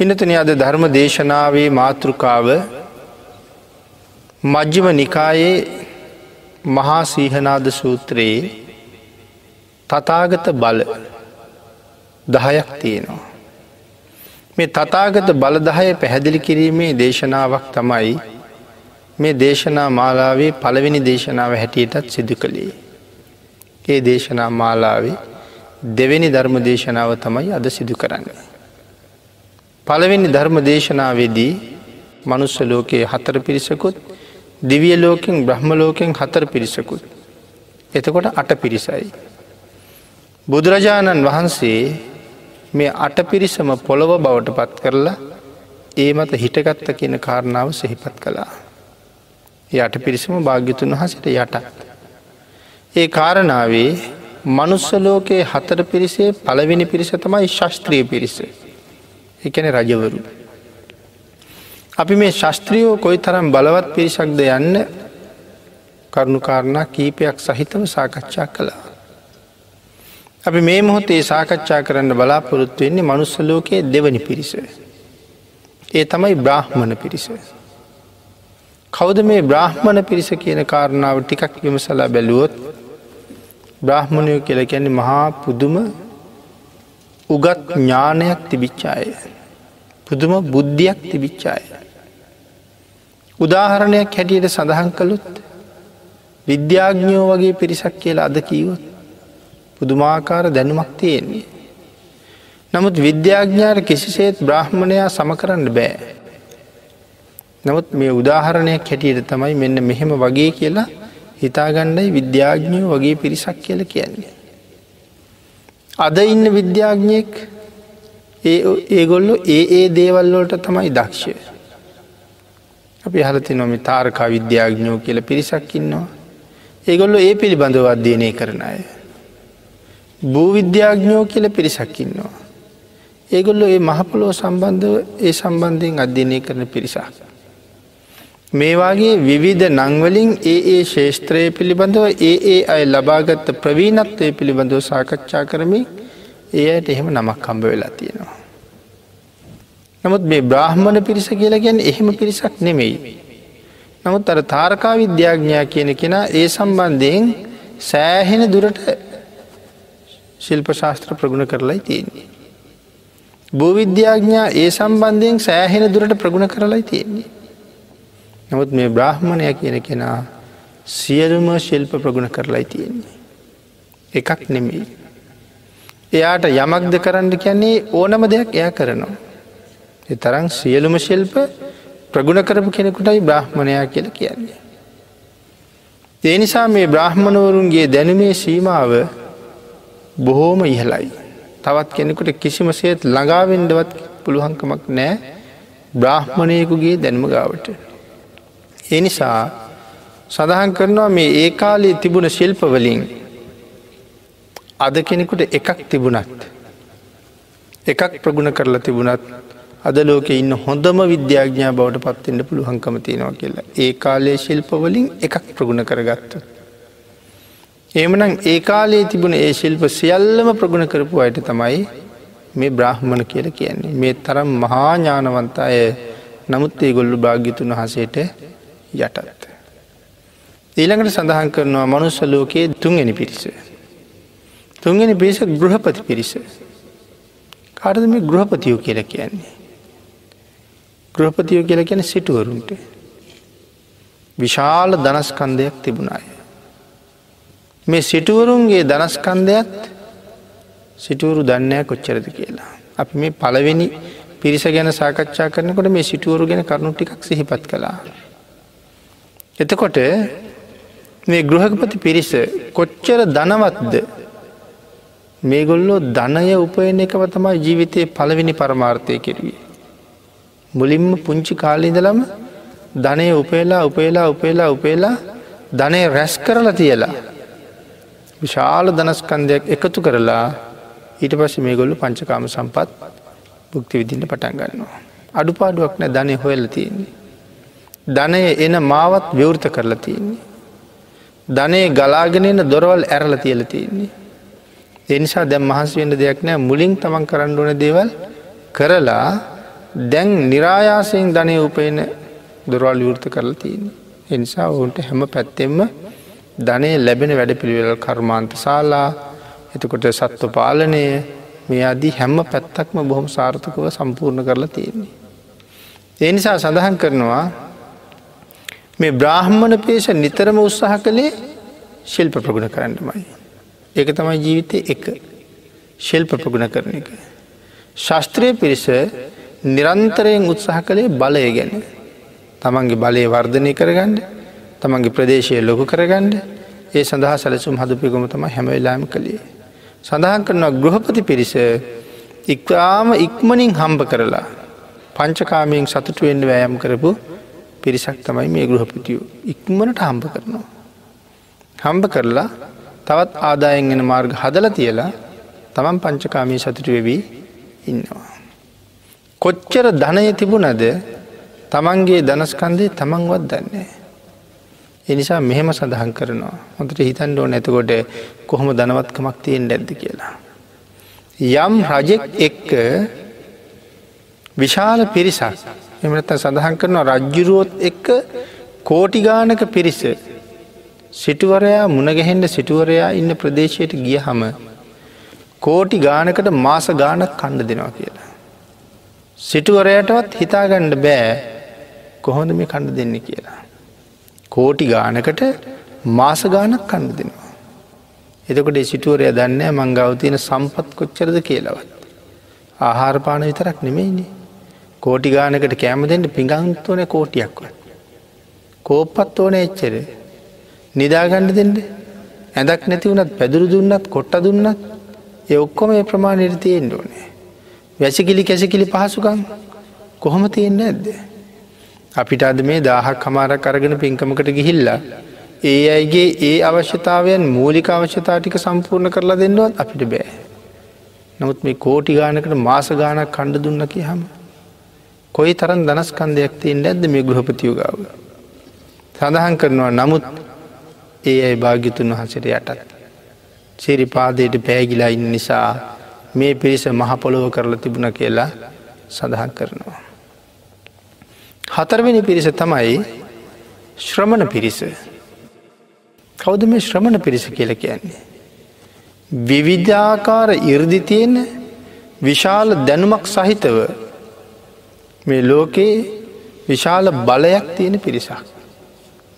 පිනතන අද ධර්ම දේශනාවේ මාතෘකාව මජ්්‍යම නිකායේ මහා සීහනාද සූත්‍රයේ තතාගත බල දහයක් තියෙනවා. මේ තතාගත බලදහය පැහැදිලි කිරීමේ දේශනාවක් තමයි මේ දේශනා මාලාවේ පළවෙනි දේශනාව හැටියටත් සිදු කළේ. ඒ දේශනා මාලාවේ දෙවෙනි ධර්ම දේශනාව තමයි අද සිදු කරන්න. පළවෙනි ධර්ම දේශනාවේදී මනුස්ස ලෝකයේ හතර පිරිසකුත් දිවිය ලෝකෙන් බ්‍රහ්ම ලෝකෙන් හතර පිරිසකුත්. එතකොට අට පිරිසයි. බුදුරජාණන් වහන්සේ මේ අට පිරිසම පොළොව බවට පත් කරලා ඒ මත හිටගත්ත කියන කාරණාව සෙහිපත් කළා. යට පිරිසම භාග්‍යතුන් වහසට යටත්. ඒ කාරණාවේ මනුස්සලෝකයේ හතර පිරිසේ පළවෙනි පිරිස තමයි ශස්ත්‍රිය පිරිස. එකන රජවරු. අපි මේ ශස්ත්‍රියෝ කොයි තරම් බලවත් පිරිසක්ද යන්න කරුණුකාරණා කීපයක් සහිතව සාකච්ඡා කළා. අපි මේ මොහොතේ සාකච්ඡා කරන්න බලාපොරොත්තු වෙන්නේ මනුස්සලෝකයේ දෙවනි පිරිස. ඒ තමයි බ්‍රාහ්මණ පිරිස. කෞද මේ බ්‍රාහ්මණ පිරිස කියන කාරණාව ටිකක් විමසලා බැලුවොත් බ්‍රාහ්මණයෝ කියල කියන්නේ මහා පුදුම උගත් ඥානයක් තිබිච්චාය. පුදුම බුද්ධියක් තිබිච්චාය. උදාහරණයක් හැටියට සඳහන් කළුත් විද්‍යාඥෝ වගේ පිරිසක් කියලා අද කීවොත් පුදුමාකාර දැනුමක් තියෙන්නේ. නමුත් විද්‍යාඥාට කිසිසේත් බ්‍රහ්මණයා සම කරන්න බෑ. නමුත් මේ උදාහරණයක් හැටියට තමයි මෙන්න මෙහෙම වගේ කියලා හිතාගණ්ඩයි විද්‍යාඥයෝ වගේ පිරිසක් කියල කියන්නේ. අද ඉන්න විද්‍යාඥයෙක් ඒගොල්ලු ඒ ඒ දේවල්ලෝට තමයි දක්ෂය. අපි හලති නොමි තාරකා විද්‍යාඥෝ කියල පිරිසක් ඉන්නවා. ඒගොල්ලු ඒ පිළිබඳව අධ්‍යයනය කරන අය. භූවිද්‍යාඥෝ කියල පිරිසක් ඉන්නවා. ඒගොල්ලො ඒ මහපොලෝ සම්බන්ධව ඒ සම්බන්ධයෙන් අධ්‍යයනය කරන පිරිසක්. මේවාගේ විවිධ නංවලින් ඒ ඒ ශේෂත්‍රය පිළිබඳව ඒ ඒ අය ලබාගත්ත ප්‍රවීණත්වය පිළිබඳව සාකච්ඡා කරමින් ඒ අයට එහෙම නමක් කම්බ වෙලා තියෙනවා. නමුත් මේ බ්‍රාහ්මණ පිරිස කියලා ගැන එහෙම පිරිසක් නෙමෙයි. නමුත් අර තාරකා විද්‍යාඥා කියන කෙන ඒ සම්බන්ධයෙන් සෑහෙන දුරට ශිල්ප ශාස්ත්‍ර ප්‍රගුණ කරලයි තියෙන්නේ. භූවිද්‍යාඥා ඒ සම්බන්ධයෙන් සෑහෙන දුරට ප්‍රගුණ කරලයි තියෙන්නේ. නමුත් මේ බ්‍රාහ්මණය කියන කෙනා සියලුම ශිල්ප ප්‍රගුණ කරලයි තියෙන්නේ. එකක් නෙමෙයි. එයාට යමක්ද කරන්න කියන්නේ ඕනම දෙයක් එය කරනවා. තරම් සියලුම ශිල්ප ප්‍රගුණ කරපු කෙනෙකුටයි බ්‍රහ්මණයා කියල කියන්නේ. ඒ නිසා මේ බ්‍රහ්මණවරුන්ගේ දැනුමේ සීමාව බොහෝම ඉහලයි. තවත් කෙනෙකුට කිසිම සේත් ළඟාවෙන්ඩවත් පුළුවන්කමක් නෑ බ්‍රාහ්මණයකුගේ දැනුම ගාවට. ඒ නිසා සඳහන් කරනවා මේ ඒ කාලයේ තිබුණ ශිල්පවලින් අද කෙනෙකුට එකක් තිබුණත් එකක් ප්‍රගුණ කරලා තිබුණත් අද ලෝක ඉන්න හොඳම විද්‍යාඥා බවට පත්වෙන්ට පුළුවන්කම තියෙනවා කියලා ඒ කාලයේ ශිල්පවලින් එකක් ප්‍රගුණ කරගත්ත. එමනම් ඒ කාලයේ තිබුණ ඒ ශිල්ප සියල්ලම ප්‍රගුණ කරපු අයට තමයි මේ බ්‍රහ්මණ කියල කියන්නේ මේ තරම් මහා ඥානවන්ත අය නමුත් ඒ ගොල්ලු භාග්‍යතුන් හසේට යටත්. ඊළඟට සඳහන් කරනවා මනුස්ස ලෝකයේ තුන්ගෙන පිරිස. තුන්ගෙන පිරිස ගෘහපති පිරිස. කාරද මේ ගෘහපතියෝ කියල කියන්නේ. ගෘහපතියෝ කියල කියන සිටුවරුන්ට. විශාල දනස්කන්දයක් තිබුණාය. මේ සිටුවරුන්ගේ දනස්කන්දයත් සිටුවරු දන්නෑ කොච්චරද කියලා. අපි මේ පළවෙනි පිරිස ගැන සාකච්ඡා කරනකොට මේ සිටුවරු ගැන කරුණු ටිකක් සිහිපත් කලා. එතකොට මේ ගෘහකපති පිරිස කොච්චර දනවත්ද මේගොල්ලෝ ධනය උපයන එකව තමයි ජීවිතය පළවෙනි පරමාර්ථය කෙරුවේ. මුලින්ම පුංචි කාලීදලම ධනය උපේලා උපේලා උපේලා උපේලා ධනය රැස් කරලා තියලා. විශාල දනස්කන්දයක් එකතු කරලා ඊට පස්ස මේ ගොල්ලු පංචකාම සම්පත් බුක්ති විදින්න පටන් ගන්නවා. අඩුපාඩුවක් නෑ ධනය හොයල්ල තියෙන්නේ. ධනය එන මාවත් විවෘත කරලා තියෙන්නේ. ධනය ගලාගෙනන දොරවල් ඇරල තියල තියෙන්නේ. එනිසා දැම් මහස් වෙන්ට දෙයක් නෑ මුලින් තමන් කරන්න ඕන දේවල් කරලා දැන් නිරායාසයෙන් ධනය උපයන දොරවල් විවෘත කරලා තියන. එනිසා ඔවුන්ට හැම පැත්තෙම ධනය ලැබෙන වැඩ පිළිවෙල කර්මාන්ත ශාලා එතකොට සත්ව පාලනය මේ අදී හැම්ම පැත්තක්ම බොහොම සාර්ථකව සම්පූර්ණ කරලා තියෙන්නේ. ඒ නිසා සඳහන් කරනවා මේ බ්‍රාහ්මණ පේෂ නිතරම උත්සාහ කළේ ශිල්ප ප්‍රගුණ කරන්නමයි. ඒක තමයි ජීවිතය එක ශිල්ප ප්‍රගුණ කරන එක. ශස්ත්‍රය පිරිස නිරන්තරයෙන් උත්සාහ කළේ බලය ගැන. තමන්ගේ බලය වර්ධනය කරගන්න තමන්ගේ ප්‍රදේශය ලොකු කරගන්න ඒ සඳහා සැලසුම් හදපිගොම තම හැමවෙලාම කළේ. සඳහන් කරනවා ගෘහපති පිරිස ඉක්වාම ඉක්මනින් හම්බ කරලා පංචකාමයෙන් සතුටුවෙන්ඩ වෑයම් කරපු පිරිසක් තමයි මේ ගෘහපතියෝ ඉක්මනට හම්බ කරනවා. හම්බ කරලා තවත් ආදායෙන් එෙන මාර්ග හදල තියලා තමන් පංචකාමී සතුටු වෙවී ඉන්නවා. කොච්චර ධනය තිබුණද තමන්ගේ දනස්කන්දේ තමන්වත් දන්නේ. එනිසා මෙහෙම සඳහන් කරනවා හොඳට හිතන් ඩෝ නැතකොට කොහොම දනවත්කමක් තියෙන් ඇද්ද කියලා. යම් රජෙක් එක්ක විශාල පිරිසක් එමනත සඳහන් කරනවා රජ්ජුරුවොත් එක්ක කෝටිගානක පිරිස සිටුවරයා මුණගැහෙන්ට සිටුවරයා ඉන්න ප්‍රදේශයට ගිය හම කෝටි ගානකට මාස ගානක් කණ්ඩ දෙනවා කියලා. සිටුවරයටවත් හිතාගණ්ඩ බෑ කොහොඳ මේ කණ්ඩ දෙන්න කියලා. කෝටි ගානකට මාස ගානක් කණ්ඩ දෙනවා. එතකොට සිටුවරය දන්න මංගව තියෙන සම්පත් කොච්චරද කියලවත්. ආහාරපාන විතරක් නෙමෙයිනි. කෝටි ගානකට කෑම දෙන්න පිඟන්තෝන කෝටියක්වත්. කෝප්පත් ඕන එච්චර නිදාගණ්ඩ දෙන්න ඇදක් නැති වුණත් පැදුරු දුන්නත් කොට්ට දුන්නත් ඒ ඔක්කොම ඒ ප්‍රමාණයට තියෙන්ට ඕනේ. වැසිකිලි කැසිකිලි පහසුකම් කොහොම තියෙන්න්න ඇද්ද. අපිට අද මේ දාහක් හමාරක් අරගෙන පින්කමකට ගිහිල්ලා. ඒ අයිගේ ඒ අවශ්‍යතාවයන් මූලික අවශ්‍යතාටික සම්පූර්ණ කරලා දෙන්නවත් අපිට බෑ. නමුත් මේ කෝටි ගානකට මාස ගානක් කණ්ඩ දුන්න කිය හම. කොයි තරන් දනස්කන්දයක් තියෙන් ඇද්ද මේ ගෘහපතියෝ ගාව. සඳහන් කරනවා නමුත් ඒ අයි භාග්‍යතුන් වහන්සට යටත්. සිරිපාදයට පෑගිලා ඉන්න නිසා මේ පිරිස මහපොළොව කරලා තිබුණ කියලා සඳහන් කරනවා. හතරවෙනි පිරිස තමයි ශ්‍රමණ පිරිස. කෞද මේ ශ්‍රමණ පිරිස කියල කියන්නේ. විවිධාකාර ඉර්දි තියෙන විශාල දැනුමක් සහිතව මේ ලෝකයේ විශාල බලයක් තියෙන පිරිසක්.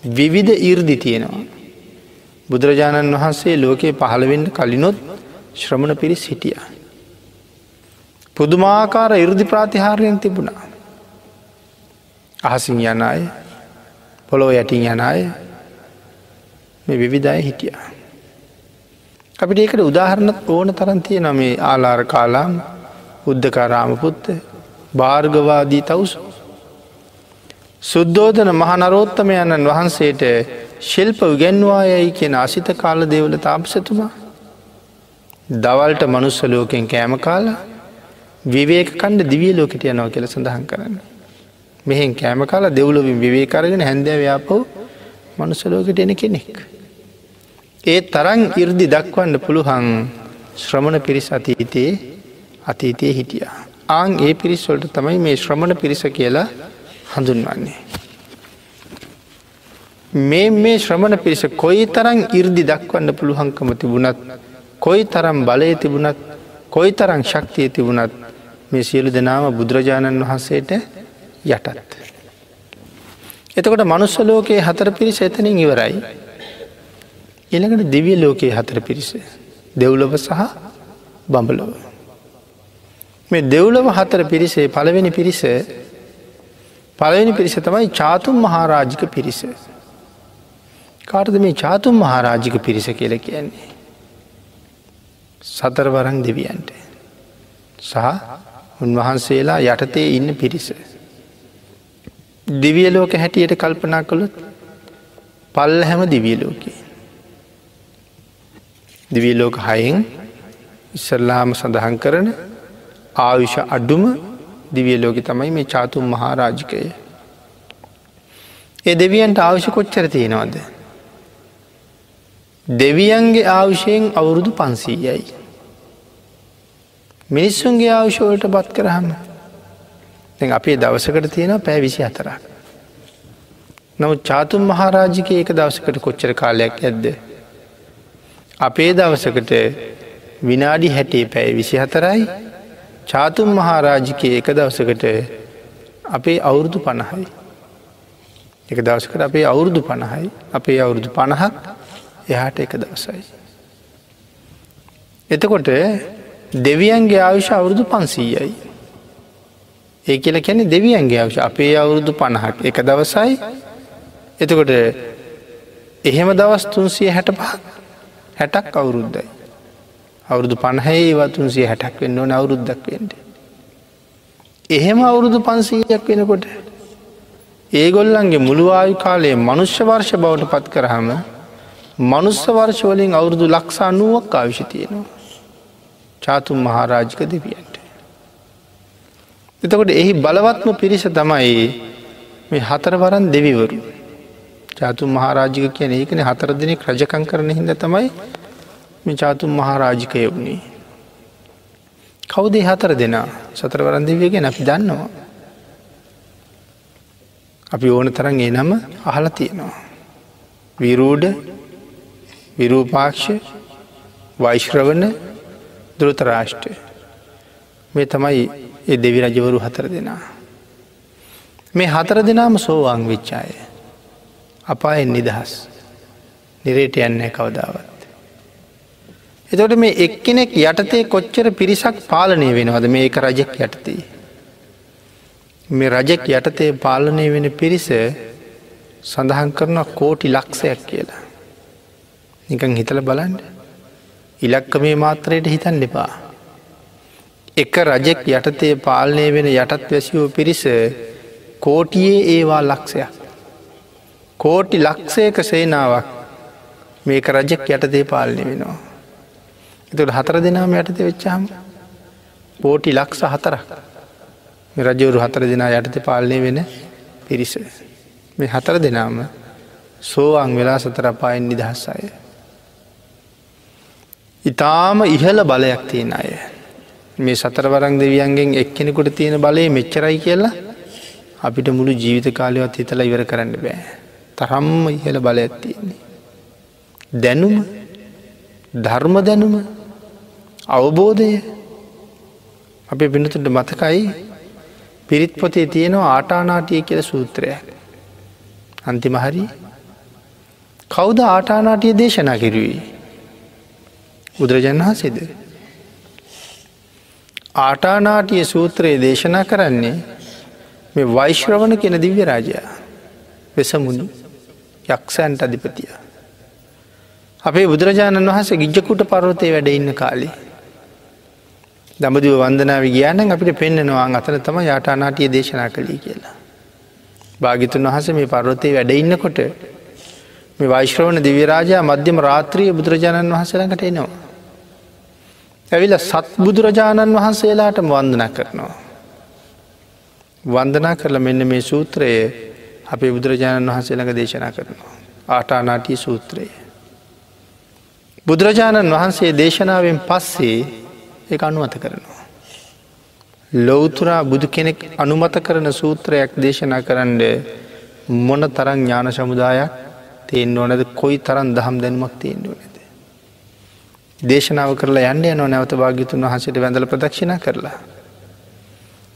විවිධ ඉර්දි තියෙනවා. බුදුරජාණන් වහන්සේ ලෝකයේ පහළවෙන්න කලිනොත් ශ්‍රමණ පිරිස් හිටිය. පුදුමාකාර ඉරදි ප්‍රාතිහාරයෙන් තිබුණා. අහසින් යන අය පොළොව යටින් යන අය මේ විවිධය හිටිය. අපිට ඒකට උදාහරණත් ඕන තරන්තිය නම මේ ආලාර කාලාම් උද්ධකාරාමපුත්ත භාර්ගවාදී තවුසු. සුද්ධෝධන මහනරෝත්තමයණන් වහන්සේට ශිල්ප උගැන්වා යැයි කියෙන අසිත කාල දෙවල තාපසතුමා. දවල්ට මනුස්සලෝකෙන් කෑම කාලා විවේක කණ්ඩ දිවිය ලෝකට යනව කියල සඳහන් කරන්න. මෙහෙන් කෑම කාලා දෙව්ලොවින් විවේකරගෙන හැන්දෑව්‍යාපව මනුස්සලෝකට එන කෙනෙක්. ඒ තරන් ඉර්දි දක්වන්න පුළුහන් ශ්‍රමණ පිරිස් අතීතයේ අතීතයේ හිටිය. ආං ඒ පිරිස්වලට තමයි මේ ශ්‍රමණ පිරිස කියලා හඳුන්වන්නේ. මේ මේ ශ්‍රමණ පිරිස කොයි තරං ඉර්දි දක්වන්න පුළුවන්කම තිබුණත් කොයි තරම් බලය තිබුණත් කොයි තරං ශක්තිය තිබුණත් මේ සියලු දෙනාම බුදුරජාණන් වහන්සේට යටත්. එතකොට මනුස්ස ලෝකයේ හතර පිරිස එතනින් ඉවරයි. එළඟට දිවිය ලෝකයේ හතර පිරිස. දෙව්ලොව සහ බඹලොව. මේ දෙව්ලව හතර පිරිසේ පළවෙනි පිරිස පළවෙනි පිරිස තමයි චාතුම් මහාරාජික පිරිස. කාටද මේ චාතුම් මහාරාජික පිරිස කියල කියන්නේ. සතරවරං දෙවියන්ට. සහ උන්වහන්සේලා යටතේ ඉන්න පිරිස. දිවිය ලෝක හැටියට කල්පනා කළොත් පල්ල හැම දිවිය ලෝකයේ. දිවිය ලෝක හයෙන් ඉස්සල්ලාම සඳහන් කරන ආයුෂ අඩුම දිවිය ලෝක තමයි මේ චාතුම් මහාරාජිකය. ඒ දෙවියන්ට අවශ්‍ය කොච්චර තියෙනවාද. දෙවියන්ගේ ආවුෂයෙන් අවුරුදු පන්සීයයි. මිනිස්සුන්ගේ ආවුෂෝලට බත් කරහම අපේ දවසකට තියෙන පෑ විසි අතරක්. නමුත් චාතුන් මහාරාජික ඒක දවසකට කොච්චර කාලයක් ඇද්ද. අපේ දවසකට විනාඩි හැටේ පැය විසි හතරයි චාතුන් මහාරාජිකය එක දවසකට අපේ අවුරුදු පණහයි. එක දවසකට අපේ අවුරුදු පණහයි අපේ අවුරුදු පණහක් එහාට එක දවසයි. එතකොට දෙවියන්ගේ ආවිශ අවුරුදු පන්සීයයි. ඒ කියල කැනෙ දෙවියන්ගේ අවශ අපේ අවුරුදු පණහක් එක දවසයි එතකොට එහෙම දවස් තුන්සිය හැට පහක් හැටක් අවුරුද්දයි. අවුරුදු පණහේ වතුන්සිය හැටක් වෙන්න ඕන අවුරුද්දක් වෙන්ට. එහෙම අවුරුදු පන්සීයක් වෙනකොට ඒගොල්ලන්ගේ මුළුවායු කාලයේ මනුෂ්‍ය වර්ෂ බවට පත් කරහම මනුස්ස වර්ෂවලින් අවුරුදු ලක්ෂා නුවක් ආවිශ තියෙනවා. චාතුම් මහාරාජික දෙවියන්ට. එතකොට එහි බලවත්ම පිරිස තමයි මේ හතරවරන් දෙවිවරු. චාතුම් මහාරාජික කියන ඒකන හතර දෙනෙක් රජකං කරන හිද තමයි මේ චාතුම් මහාරාජිකය වුණේ. කවුදේ හතර දෙනා සතරවරන් දෙවියගෙන අපි දන්නවා. අපි ඕන තරන් ඒ නම අහල තියෙනවා. විරූඩ විරූපාක්ෂ වෛශ්‍රවන දෘතරාෂ්ට්‍ය මේ තමයි ඒ දෙවි රජවරු හතර දෙනා. මේ හතර දෙනාම සෝවාං විච්චාය. අපායෙන් නිදහස් නිරේට යන්නේ කවදාවත්. එතකොට මේ එක්කෙනෙක් යටතේ කොච්චර පිරිසක් පාලනය වෙනවද මේ එක රජෙක් යටතේ. මේ රජෙක් යටතේ පාලනය වෙන පිරිස සඳහන් කරන කෝටි ලක්ෂයක් කියලා. නිකං හිතල බලන්ඩ. ඉලක්ක මේ මාත්‍රයට හිතන් එපා. එක රජෙක් යටතේ පාලනය වෙන යටත් වැසිවෝ පිරිස කෝටියේ ඒවා ලක්ෂයක්. කෝටි ලක්ෂයක සේනාවක් මේක රජෙක් යටතේ පාලනය වෙනවා. එතුට හතර දෙනාම යටත වෙච්චාම පෝටි ලක්ෂ හතරක් රජවරු හතර දෙනා යටත පාලනය වෙන පිරිස. මේ හතර දෙනාම සෝවාන් වෙලා සතර පායෙන් නිදහස් අය. ඉතාම ඉහල බලයක් තියෙන අය. මේ සතරවරං දෙවියන්ගෙන් එක්කෙනෙකුට තියෙන බලය මෙච්චරයි කියලා අපිට මුළු ජීවිත කාලයවත් හිතලා ඉවර කරන්න බෑ. තරම්ම ඉහල බලයක් තියෙන්නේ. දැනුම ධර්ම දැනුම අවබෝධය අපේ පිනතුට මතකයි පිරිත් පොතේ තියෙනවා ආටානාටිය කියල සූත්‍රයක්. අන්තිමහරි කෞද ආටානාටිය දේශනා කිරුවේ. බුදුරජන් වහන්සේද. ආටානාටිය සූත්‍රයේ දේශනා කරන්නේ මේ වෛශ්‍රවණ කෙන දිව්‍ය රාජයා වෙසමුණු යක්ෂයන්ට අධිපතිය. අපේ බුදුරජාණන් වහස ගිජ්ජකුට පරවතය වැඩ ඉන්න කාලි. දමදිව වන්දනාව ගියානන් අපිට පෙන්න්නනවා අතන තම යාටානාටිය දේශනා කළී කියලා. භාගිතුන් වහස මේ පරවතය වැඩ ඉන්නකොට මේ වෛශ්‍රවණ දිවිරාජා මධ්‍යම රාත්‍රිය බුදුරජාණන් වහසලඟට එනවා. ඇවිල සත් බුදුරජාණන් වහන්සේලාට වන්දනා කරනවා. වන්දනා කරල මෙන්න මේ සූත්‍රයේ අපේ බුදුරජාණන් වහන්සේළඟ දේශනා කරනවා. ආටානාටී සූත්‍රයේ. බුදුරජාණන් වහන්සේ දේශනාවෙන් පස්සේ ඒ අනුමත කරනවා. ලොවතුරා බුදු කෙනෙක් අනුමත කරන සූත්‍රයක් දේශනා කරන්න මොන තරං ඥාන සමුදායක් තියෙන් ඕනද කොයි තරන් දහම් දැන්මක් තියෙන් ඕනද. දේශනාව කරලා යන්න යනෝ නැවත භාගිතුන් වහසට වැඳල ප්‍රදක්ෂණ කරලා.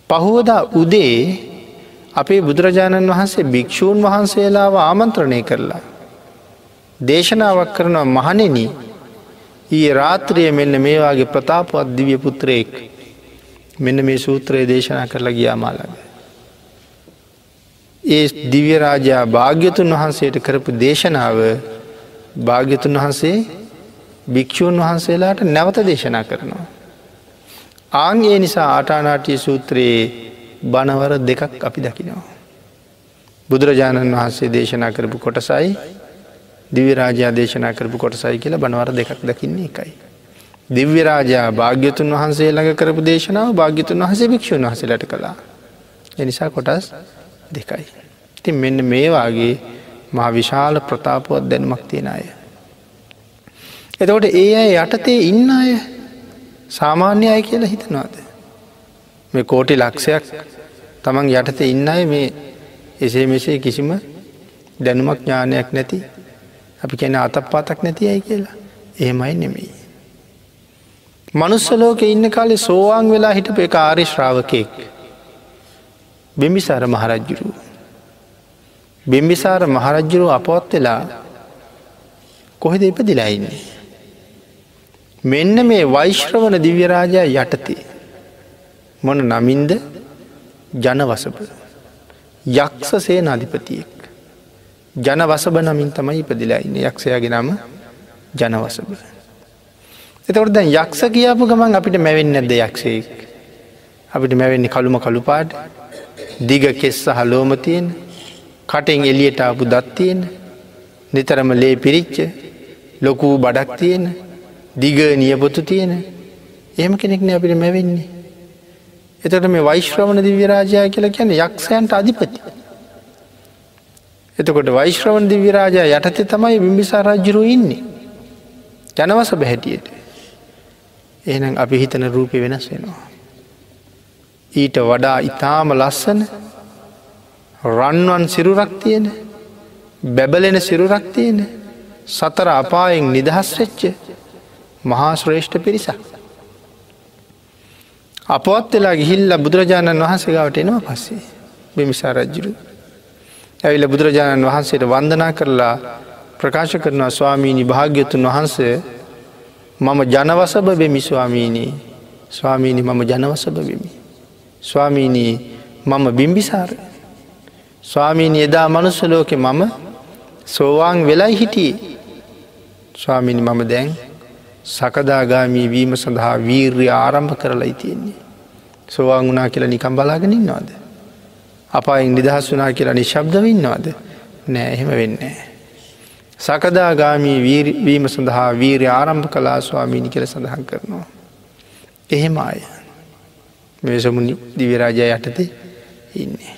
පහුවදා උදේ අපේ බුදුරජාණන් වහන්සේ භික්‍ෂූන් වහන්සේලාව ආමන්ත්‍රණය කරලා. දේශනාවක් කරනවා මහනෙන ඊ රාත්‍රිය මෙන්න මේවාගේ ප්‍රතාපවත් දිවිය පුත්‍රයෙක් මෙන්න මේ සූත්‍රයේ දේශනා කරලා ගියාමාලග. ඒ දිව්‍යරාජා භාග්‍යතුන් වහන්සේට කරපු දේශනාව භාග්‍යතුන් වහන්සේ භික්‍ෂූන් වහන්සේලාට නැවත දේශනා කරනවා. ආං ඒ නිසා ආටානාටිය සූත්‍රයේ බණවර දෙකක් අපි දකිනවා. බුදුරජාණන් වහන්සේ දේශනා කරපු කොටසයි දිවිරාජා දේශනා කරපු කොටසයි කියලා බනවර දෙකක් දකින්නේ එකයි. දිව්‍යරාජා භාග්‍යතුන් වහන්සේ ළඟ කරපු දේශනාව භාග්‍යතුන් වහසේ භික්ෂූන් වහසලට කළා. එනිසා කොටස් දෙකයි. ඉතින් මෙන්න මේවාගේ මහා විශාල ප්‍රතාපුවත් දැනුමක් තියෙන අය. එතකොට ඒ අය යටතේ ඉන්න අය සාමාන්‍ය අය කියලා හිතනවාද. මේ කෝටි ලක්ෂයක් තමන් යටත ඉන්න අය මේ එසේ මෙසේ කිසිම දැනුමක් ඥානයක් නැති අපි කැන අතක් පාතක් නැති අයි කියලා එහෙමයි නෙමෙයි. මනුස්සලෝක ඉන්න කාලේ සෝවාන් වෙලා හිටපු එක ආරි ශ්‍රාවකයෙක් බිම්බිසාර මහරජ්ජුරු. බිම්බිසාර මහරජ්ජුරු අපවත් වෙලා කොහෙද ඉපදිලා ඉන්නේ. මෙන්න මේ වෛශ්‍රවන දිව්‍යරාජා යටතේ. මොන නමින්ද ජනවසප. යක්ෂ සේ නධිපතියෙක්. ජනවසබ නමින් තමයි ඉපදිලා ඉන්න යක්ෂයාගේ නම ජනවසබ. එතකොට දැන් යක්ෂ කියාපු ගමන් අපිට මැවෙන් නැද්ද යක්ෂයෙක්. අපිට මැවෙන්නේ කළුම කළුපාට දිග කෙස්ස හලෝම තියෙන කටෙන් එලියට ආපු දත්තියෙන නිතරම ලේ පිරිච්ච ලොකූ බඩක් තියෙන දිග නියපොතු තියෙන එහෙම කෙනෙක්න අපිට මැවෙන්නේ. එතට මේ වෛශ්‍රවණ දිව්‍යරාජය කියලා කියන යක්ෂයන්ට අධිපති. එතකොට වෛශ්‍රවණ දිව්‍යරාජා යටතේ තමයි බිම්බිසා රජ්ජුරු ඉන්නේ. ජනවස බැහැටියට. එහෙනම් අපි හිතන රූපය වෙනස් වෙනවා. ඊට වඩා ඉතාම ලස්සන රන්වන් සිරුරක් තියෙන බැබලෙන සිරුරක් තියෙන සතර අපායෙන් නිදහස් වෙච්ච මහා ශ්‍රේෂ්ඨ පිරිසක්. අපවත් වෙලා ගිහිල්ල බුදුරජාණන් වහන්සේගාවට එනවා පස්සේ බිමිසා රජ්ජුරු. ඇවිල බුදුරජාණන් වහන්සේට වන්දනා කරලා ප්‍රකාශ කරනවා ස්වාමීණි භාග්‍යතුන් වහන්සේ මම ජනවසභ බෙමි ස්වාමීණී ස්වාමීණි මම ජනවසභ වෙමි. ස්වාමීණී මම බිම්බිසාර. ස්වාමීණි එදා මනුස්සලෝකෙ මම සෝවාන් වෙලයි හිටියේ. ස්වාමිනි මම දැන් සකදාගාමී වීම සඳහා වීර්ය ආරම්භ කරලා තියෙන්නේ. සෝවාන් වනා කියලා නිකම් බලාගෙනින්නවාද. අපායින් නිදහස් වනා කියලා නිශබ්දවන්නවාද නෑ එහෙම වෙන්නේ. සකදාගාමී වීම සඳහා වීරය ආරම්භ කලා ස්වාමීණි කියල සඳහන් කරනවා. එහෙම අය මේසමුණි දිවිරාජය යටතේ ඉන්නේ.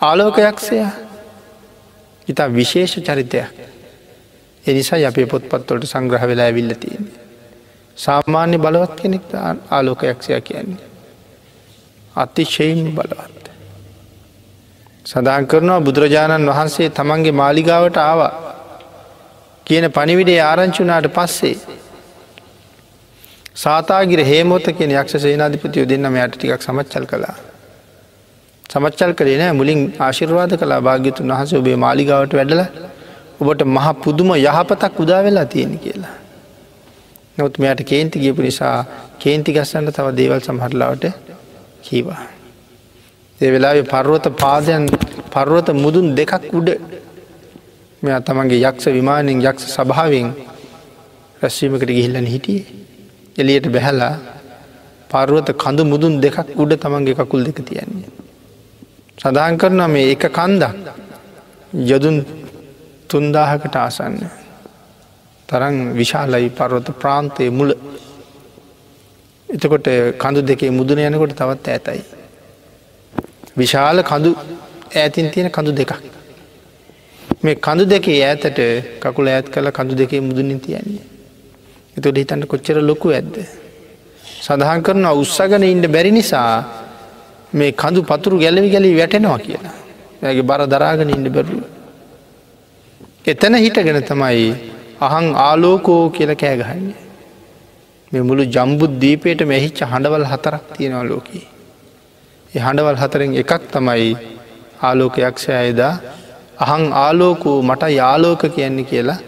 ආලෝකයක්ෂයා ඉතා විශේෂ චරිතයක් එනිසා අපේ පොත්පත්වලට සංග්‍රහ වෙලා ඇවිල්ල තියෙන්නේ. සාමාන්‍ය බලවත් කෙනෙක් ආලෝකයක්ෂය කියන්නේ. අතිශයෙන් බලවත්. සඳහන් කරනවා බුදුරජාණන් වහන්සේ තමන්ගේ මාලිගාවට ආවා කියන පනිවිඩේ ආරංචුනාට පස්සේ. සාතාගිර හේමෝත කියෙන යක්ෂ සේනාධිපතියෝ දෙන්නම යට ටිකක් සමච්චල් කලා. සමච්චල් කරේ නෑ මුලින් ආශිර්වාද කලා භාග්‍යතුන් වහස ඔබේ මාලිගාවට වැඩල ඔබට මහ පුදුම යහපතක් උදා වෙලා තියෙන කියලා. නොත් මෙයට කේන්ති ගියපු නිසා කේන්ති ගස්සන්න තව දේවල් සමහරලාවට කීවා. ඒ වෙලාවේ පර්වත පාදයන් පර්වත මුදුන් දෙකක් උඩ මෙ තමන්ගේ යක්ෂ විමානෙන් යක්ෂ සභාවෙන් රැස්වීමකට ගිහිල්ලන හිටියේ. එලියට බැහැලා පර්ුවත කඳු මුදුන් දෙකක් උඩ තමන්ගේ කකුල් දෙක තියන්නේ. සඳහන් කරන මේ එක කන්දක් යොදුන් තුන්දාහකට ආසන්න. තරන් විශාලයි පර්වත ප්‍රාන්තය මුල එතකොට කඳු දෙකේ මුදුන යනකොට තවත් ඇතයි. විශාල කඳු ඇතින් තියෙන කඳු දෙකක්. මේ කඳු දෙකේ ඈතට කකුල ඇත් කළ කඳු දෙකේ මුදුනින් තියන්නේ. එතුට හිතන්න කොච්චර ලොකු ඇද්ද. සඳහන් කරන උත්සගන ඉන්ට බැරි නිසා මේ කඳු පතුරු ගැලවි ගැලි වැටෙනවා කියලා. ඇගේ බර දරාගෙන ඉන්න බැරුව. එතන හිටගෙන තමයි අහං ආලෝකෝ කියල කෑගහන්නේ. මේ මුළු ජම්බුද් දීපයට මෙහිච්ච හඬවල් හතරක් තියෙනවා ලෝකයේ. ඒ හඬවල් හතරෙන් එකක් තමයි ආලෝකයක්ෂය අයදා අහං ආලෝකූ මට යාලෝක කියන්නේ කියලා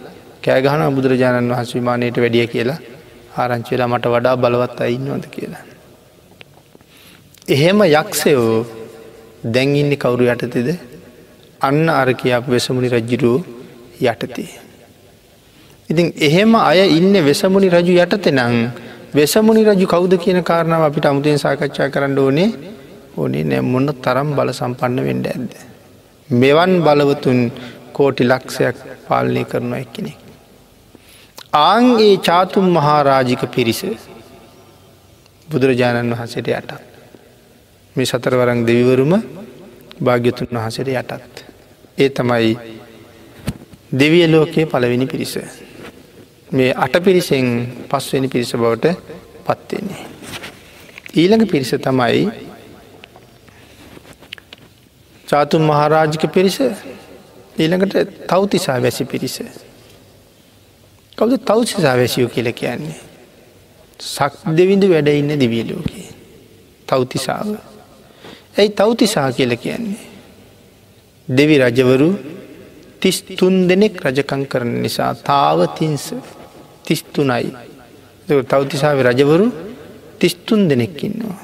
කෑගහන බුදුරජාණන් වහස් විමානයට වැඩිය කියලා ආරංචිලා මට වඩා බලවත් අයින්නවද කියලා. එහෙම යක්ෂයෝ දැන්ඉන්න කවුරු යටතෙද අන්න අර කියාප වෙසමුණි රජ්ජිරුව යටතේ. ඉතින් එහෙම අය ඉන්න වෙසමුණි රජු යටතෙ නං වෙසමුණි රජු කෞද කියන කාරණාව අපිට අමුතෙන් සාකච්ඡා කරන්න ඕනේ ඕනේ නැම්මොන්න තරම් බල සම්පන්න වෙන්ඩ ඇද්ද. මෙවන් බලවතුන් කෝටි ලක්ෂයක් පාලනය කරනු එක්කෙනෙ. ආන්ගේ චාතුම් මහාරාජික පිරිස බුදුරජාණන් වහසට යටත්. මේ සතරවරං දෙවිවරුම භාග්‍යතුන් වහසට යටත්. ඒ තමයි දෙවිය ලෝකයේ පළවෙනි පිරිස. මේ අට පිරිසෙන් පස්වෙනි පිරිස බවට පත්වෙන්නේ. ඊළඟ පිරිස තමයි චාතුන් මහාරාජික පිරිස ඊළඟට තවතිසා වැසි පිරිස. කවද තවතිසා වැසියෝ කියල කියන්නේ. සක් දෙවිඳු වැඩ ඉන්න දිවියලෝකේ. තවතිසාාව. ඇයි තවතිසා කියල කියන්නේ. දෙවි රජවරු තිස් තුන් දෙනෙක් රජකං කරන නිසා තාව තින්ස තිස්තුනයි තවතිසාාව රජවරු තිස්තුන් දෙනෙක්කින්නවා.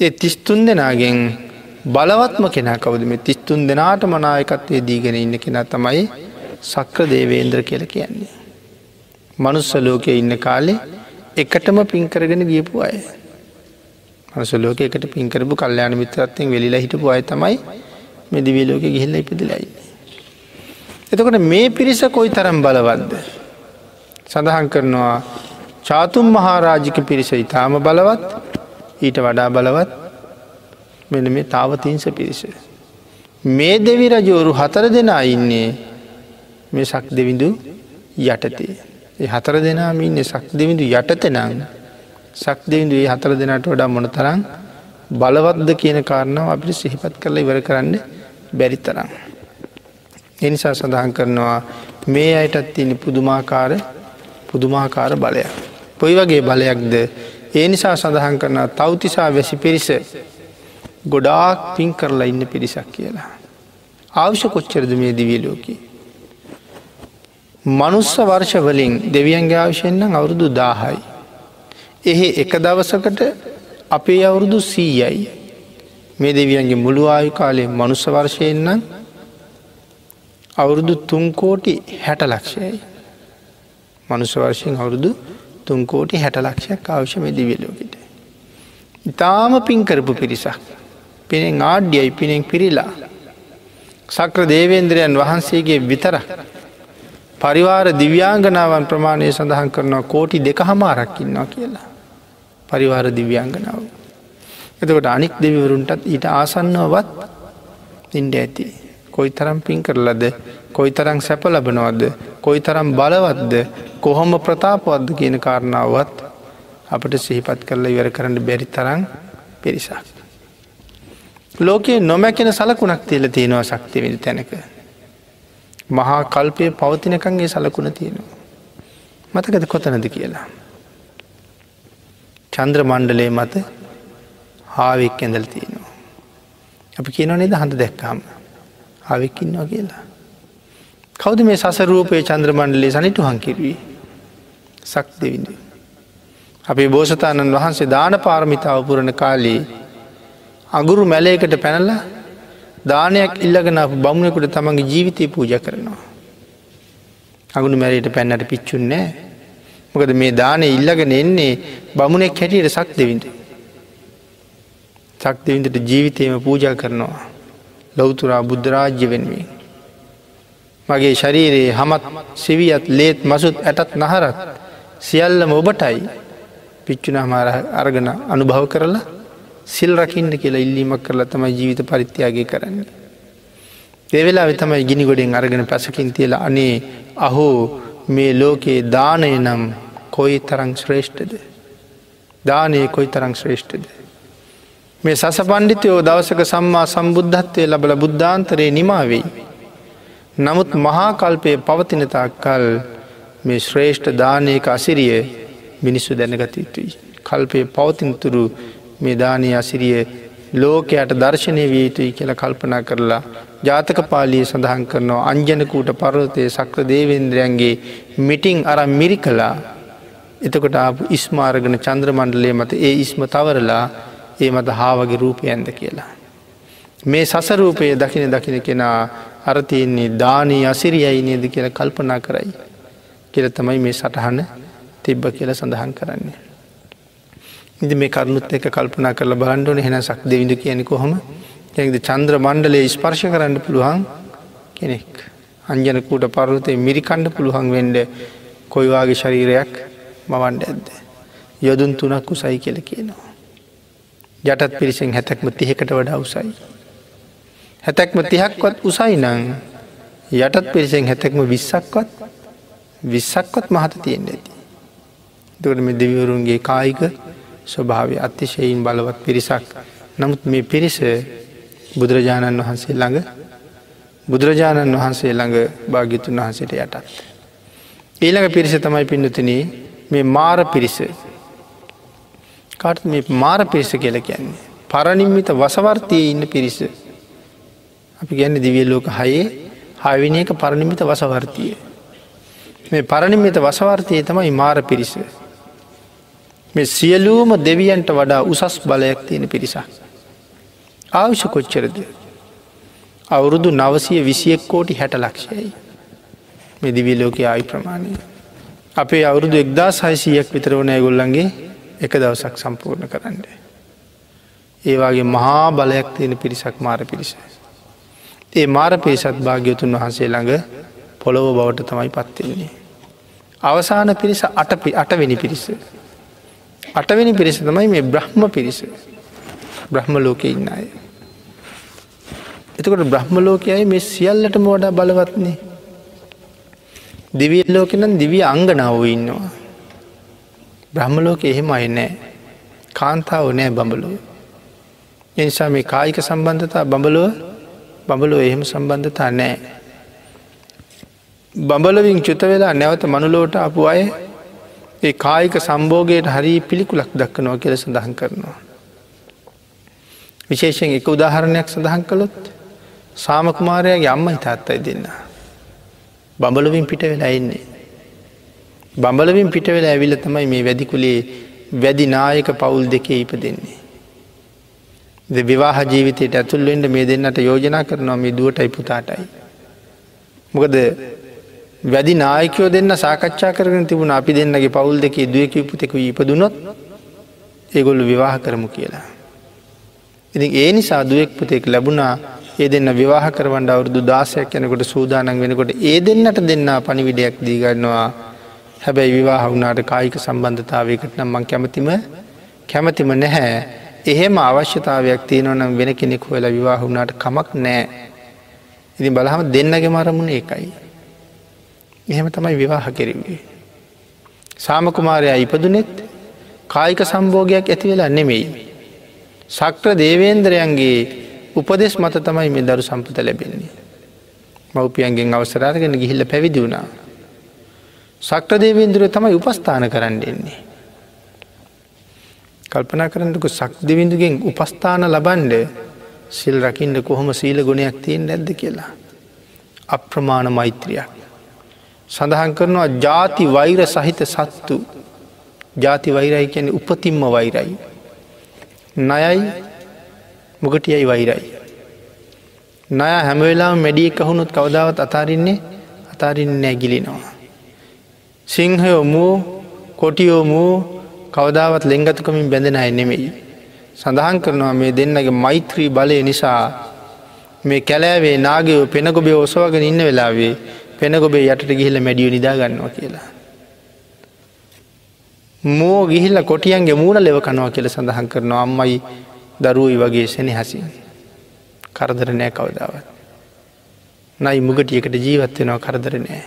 ඒ තිස්තුන් දෙනාගෙන් බලවත්ම කෙනා කවද මේ තිස්තුන් දෙනාට මනායකත්වය දීගෙන ඉන්න කෙනා තමයි සක්‍ර දේවේන්ද්‍ර කියල කියන්නේ. මනුස්ස ලෝකය ඉන්න කාලේ එකටම පින්කරගෙන ගියපු අය. මනස ලෝක එකට පින්කරපු කල්්‍යයාන මිත්‍රත්තෙන් වෙලිලා හිටපු අය තමයි මෙදිවී ලෝක ගිහිල්ල ඉපදිලයි. එතකොට මේ පිරිස කොයි තරම් බලවද්ද. සඳහන් කරනවා චාතුම් මහාරාජික පිරිස ඉතාම බලවත් ඊට වඩා බලවත් මෙන මේ තාවතිංස පිරිස. මේ දෙවි රජෝරු හතර දෙනා ඉන්නේ මේ සක් දෙවිඳු යටතේ. හතර දෙනාම ඉන්න සක් දෙවිඳු යටතෙනං සක් දෙවිඳු ඒ හතර දෙනට වඩා මොන තරම් බලවත්ද කියන කාරණාව අපිට සිහිපත් කරලා ඉවර කරන්න බැරි තරම්. එනිසා සඳහන් කරනවා මේ අයටත් තියෙන පුදුමාකාර පුදුමාකාර බලයක්. පොයි වගේ බලයක්ද ඒ නිසා සඳහන් කරන තවතිසා වැසි පිරිස ගොඩාක් පින් කරලා ඉන්න පිරිසක් කියලා. ආවශ්‍ය කොච්චරද මේ දිවියලෝකී. මනුස්ස වර්ෂවලින් දෙවියන්ගේ ආවශයෙන්නම් අවුරුදු දාහයි. එහි එක දවසකට අපේ අවුරුදු සීයයි. මේ දෙවියන්ගේ මුළු ආයු කාලේ මනුස්ස වර්ශයෙන්නම් අවුරුදු තුන්කෝටි හැට ලක්ෂයයි. මනුස්ස වර්ශයෙන් අවුරුදු තුන්කෝටි හැට ලක්ෂයක් අවශ්‍ය මේ දිවියලෝකට. ඉතාම පින්කරපු පිරිසක්. පිනෙන් ආඩ්‍යයි පිනෙන් පිරිලා. සක්‍ර දේවේන්ද්‍රයන් වහන්සේගේ විතරක්. පරිවාර දිව්‍යාංගනාවන් ප්‍රමාණය සඳහන් කරනවා කෝටි දෙක හමාරක්කින්නවා කියලා. පරිවාර දිව්‍යංගනාව. එතකොට අනික් දෙවිවරුන්ටත් ඊට ආසන්නවත් ඉන්ඩ ඇති. කොයි තරම් පින් කරලද කොයි තරම් සැප ලබනවද කොයි තරම් බලවත්ද කොහොම ප්‍රතාපවද්ද කියන කාරණාවත් අපට සිහිපත් කරලා ඉවර කරන්න බැරි තරම් පිරිසක්. ලෝකයේ නොමැකෙන සලකුණක් තියල තියෙනවා ශක්තිවිනි තැනක. මහා කල්පය පවතිනකන්ගේ සලකුණ තියෙනවා. මතකද කොතනද කියලා. චන්ද්‍ර මණ්ඩලේ මත හාවෙක් ඇඳල් තියෙනවා. අපි කියනව නේද හඳ දැක්කාම හාවෙක්කින්නවා කියලා. කෞද මේ සසරූපය චන්ද්‍ර මණ්ඩලේ සනිටු හංකිරවී සක් දෙවිඳ. අපේ බෝසතාණන් වහන්සේ දාන පාරමිතාව පුරණ කාලේ අගුරු මැලයකට පැනලා දානයක් ඉල්ලගෙන බමුණෙකුට තමන්ගේ ජීවිතය පූජ කරනවා. අගුණු මැරයට පැන්නට පිච්චුන්නෑ මොකද මේ දානය ඉල්ලගෙන එන්නේ බමුණෙක් හැටියට සක් දෙවිඳ. සක් දෙවිඳට ජීවිතයම පූජ කරනවා. ලොවතුරා බුද්ධරාජ්‍ය වෙනුවෙන්. මගේ ශරීරයේ හමත් සිවියත් ලේත් මසුත් ඇටත් නහරත් සියල්ලම ඔබටයි පිච්චුනා මාර අරගෙන අනුභව කරලා සිල් රකින්න කියලා ඉල්ලීමක් කරලා තමයි ජීවිත පරිත්‍යයාගේ කරන්නේ. දෙවෙලා තමයි ගිනි ගොඩෙන් අරගෙන පැසකින් තියලා අනේ අහෝ මේ ලෝකයේ දානය නම් කොයි තරං ශ්‍රේෂ්ඨද. දානයේ කොයි තරං ශ්‍රේෂ්ඨද. මේ සස පණ්ඩිතයෝ දවසක සම්මා සම්බුද්ධත්වය ලබල බුද්ධාන්තරයේ නිමාවෙයි. නමුත් මහාකල්පය පවතිනතාක් කල් මේ ශ්‍රේෂ්ඨ දානයක අසිරිය මිනිස්සු දැනගත යුතුයි. කල්පය පවතිනතුරු මේ දානය අසිරිය ලෝකයට දර්ශනය විය යුතුයි කියල කල්පනා කරලා ජාතක පාලිය සඳහන් කරනවා අංජනකූට පරවතය සක්‍ර දේවේන්ද්‍රයන්ගේ මිටිං අරම් මිරි කලා එතකොට ඉස්මාරගන චන්ද්‍රමණ්ඩලය මත ඒ ඉස්ම තවරලා ඒ මත හාවගේ රූපයන්ද කියලා. මේ සසරූපය දකින දකින කෙනා අරතියන්නේ දානී අසිරියයි නේද කියල කල්පනා කරයි. කියල තමයි මේ සටහන තිබ්බ කියල සඳහන් කරන්නේ. ඉදි මේ කරුණුත් එක කල්පනා කරල බලන්ඩුවන හෙන සක් දෙවිඳ කියනෙ කොහොම යද චන්ද්‍ර මණ්ඩලේ ස්පර්ශ කරන්න පුළුවන් කෙනෙක්. අංජනකූට පරුතය මිරිකණ්ඩ පුළුවන් වෙන්ඩ කොයිවාගේ ශරීරයක් මවන්ඩ ඇද්ද. යොදුන් තුනක් උසයි කියල කියනවා. යටත් පිරිසෙන් හැතැක්ම තිහෙකට වඩා උසයි. හැතැක්ම තිහක්වත් උසයි නං යටත් පිරිසෙන් හැතැක්ම විස්සක්වත් විස්සක්වත් මහත තියෙන්ට ඇති. දකට මෙ දෙවිවරුන්ගේ කායික ස්වභාව අතිශයින් බලවත් පිරිසක් නමුත් මේ පිරිස බුදුරජාණන් වහන්සේ ළඟ බුදුරජාණන් වහන්සේ ළඟ භාග්‍යතුන් වහන්සේට යටත්. ඊළඟ පිරිස තමයි පින්නතින මේ මාර පිරිස කාට මේ මාර පිරිස කියල කියන්නේ. පරණින්මිත වසවර්තය ඉන්න පිරිස. අපි ගැන්න දිවිය ලෝක හයේ හවිනි එක පරණිමිත වසවර්තිය. මේ පරණිමිත වසවර්තය තමයි මාර පිරිස. මේ සියලූම දෙවියන්ට වඩා උසස් බලයක් තියෙන පිරිසක්. ආවිෂ කොච්චරද. අවුරුදු නවසය විසියෙක් කෝටි හැට ලක්ෂයයි. මේ දිවී ලෝක ආයි ප්‍රමාණය. අපේ අවුරුදු එක්දා සයිසියක් විතර වන ඇගොල්ලන්ගේ එක දවසක් සම්පූර්ණ කරන්න. ඒවාගේ මහා බලයක් තියෙන පිරිසක් මාර පිරිස. ඒ මාර පිරිසත් භාග්‍යතුන් වහන්සේ ළඟ පොළොව බවට තමයි පත්වෙන්නේ. අවසාන පිරිස අටවෙනි පිරිස. අටවෙනි පිරිස තමයි මේ බ්‍රහ්ම පිරිස බ්‍රහ්ම ලෝක ඉන්න අය. එතකොට බ්‍රහ්ම ලෝකයයි මේ සියල්ලටම වඩා බලවත්න්නේ. දිවිය ලෝකෙනම් දිවිය අංගනාව ඉන්නවා. බ්‍රහ්ම ලෝක එහෙම අය නෑ කාන්තාව නෑ බඹලෝ. එනිසා මේ කායික සම්බන්ධතා බඹලුව බඹලෝ එහෙම සම්බන්ධතා නෑ. බඹලවින් චුත වෙලා නැවත මනුලෝට අපපු අය ඒ කායික සම්බෝගයට හරි පිළිකුලක් දක්කනවා කියල සඳහන් කරනවා. විශේෂයෙන් එක උදාහරණයක් සඳහන් කළොත් සාමකුමාරයාගේ අම්ම හිතාත්තයි දෙන්න. බඹලවින් පිට වෙලා එන්නේ. බඹලවින් පිට වෙලා ඇවිල තමයි මේ වැදිකුලේ වැදි නායක පවුල් දෙකේ ඉප දෙන්නේ. විවාහ ජීවිතයට ඇතුල්වෙන්ට මේ දෙන්නට යෝජනා කරනවා මේ දුවටයි පුතාටයි. මොකද වැදි නායකයෝ දෙන්න සාකච්ඡා කරන තිබුණ. අපි දෙන්නගේ පවුල් දෙකේ දුවක පුතෙකු ඉපදුනොත් ඒගොල්ලු විවාහ කරමු කියලා. ඉති ඒ නිසා දුවෙක් පුතෙක් ලැබුණා. ඒ දෙන්න විවාහ කරවන්ඩ අවුරදු දාසයක් යනකොට සූදානන් වෙනකොට ඒ දෙන්නට දෙන්න පනිවිඩයක් දීගන්නවා හැබැයි විවාහ වුණාට කායික සම්බන්ධතාවයකට නම් මං කැමතිම කැමතිම නැහැ. එහෙම අවශ්‍යතාවයක් තියෙනවනම් වෙන කෙනෙක් හොලා විවාහ වුණාට කමක් නෑ ඉතින් බලහම දෙන්නගේ මරමුණ ඒකයි. එහෙම තමයි විවාහ කෙරවේ. සාමකුමාරයා ඉපදුනෙත් කායික සම්බෝගයක් ඇති වෙලා නෙමෙයි. සක්‍ර දේවේන්ද්‍රයන්ගේ උපදෙස් මත තමයි මේ දරු සම්පත ලැබෙන්නේ. මව්පියන්ගෙන් අවසරාරගෙන ගිහිල්ල පැවිදි වුණා. සක්‍ර දේවේන්ද්‍රය තමයි උපස්ථාන කරන්න එන්නේ. කල්පනා කරන්නක සක් දෙවිඳුගෙන් උපස්ථාන ලබන්ඩ සිල් රකිින්ට කොහොම සීල ගුණයක් තියෙන් නැද්ද කියලා. අප්‍රමාණ මෛත්‍රියක්. සඳහන් කරනවා ජාති වෛර සහිත සත්තු ජාති වෛරයි කියන උපතිම්ම වෛරයි. නයයි මොකටියයි වෛරයි. නය හැමවෙලා මැඩිය කහුණුත් කවදාවත් අතාරින්නේ අතාරින්න නැගිලිනවා. සිංහයෝ මූ කොටියෝ මූ කවදාවත් ලෙංගතුකමින් බැඳෙන අය නෙමෙයි. සඳහන් කරනවා මේ දෙන්නගේ මෛත්‍රී බලය නිසා මේ කැලෑවේ නාගයෝ පෙනගොබේ ඔසවගෙන ඉන්න වෙලාවේ පෙනගොබේ යටට ගිහිල මැඩියෝ නිදාගන්නවා කියලා. මෝ ගිහිල්ල කොටියන්ගේ මූුණ ලෙව කනවා කියල සඳහන් කරනවා අම්මයි දරුවයි වගේ සෙනෙ හසින් කරදර නෑ කවදාවත්. නයි මුගටියකට ජීවත්වෙනවා කරදර නෑ.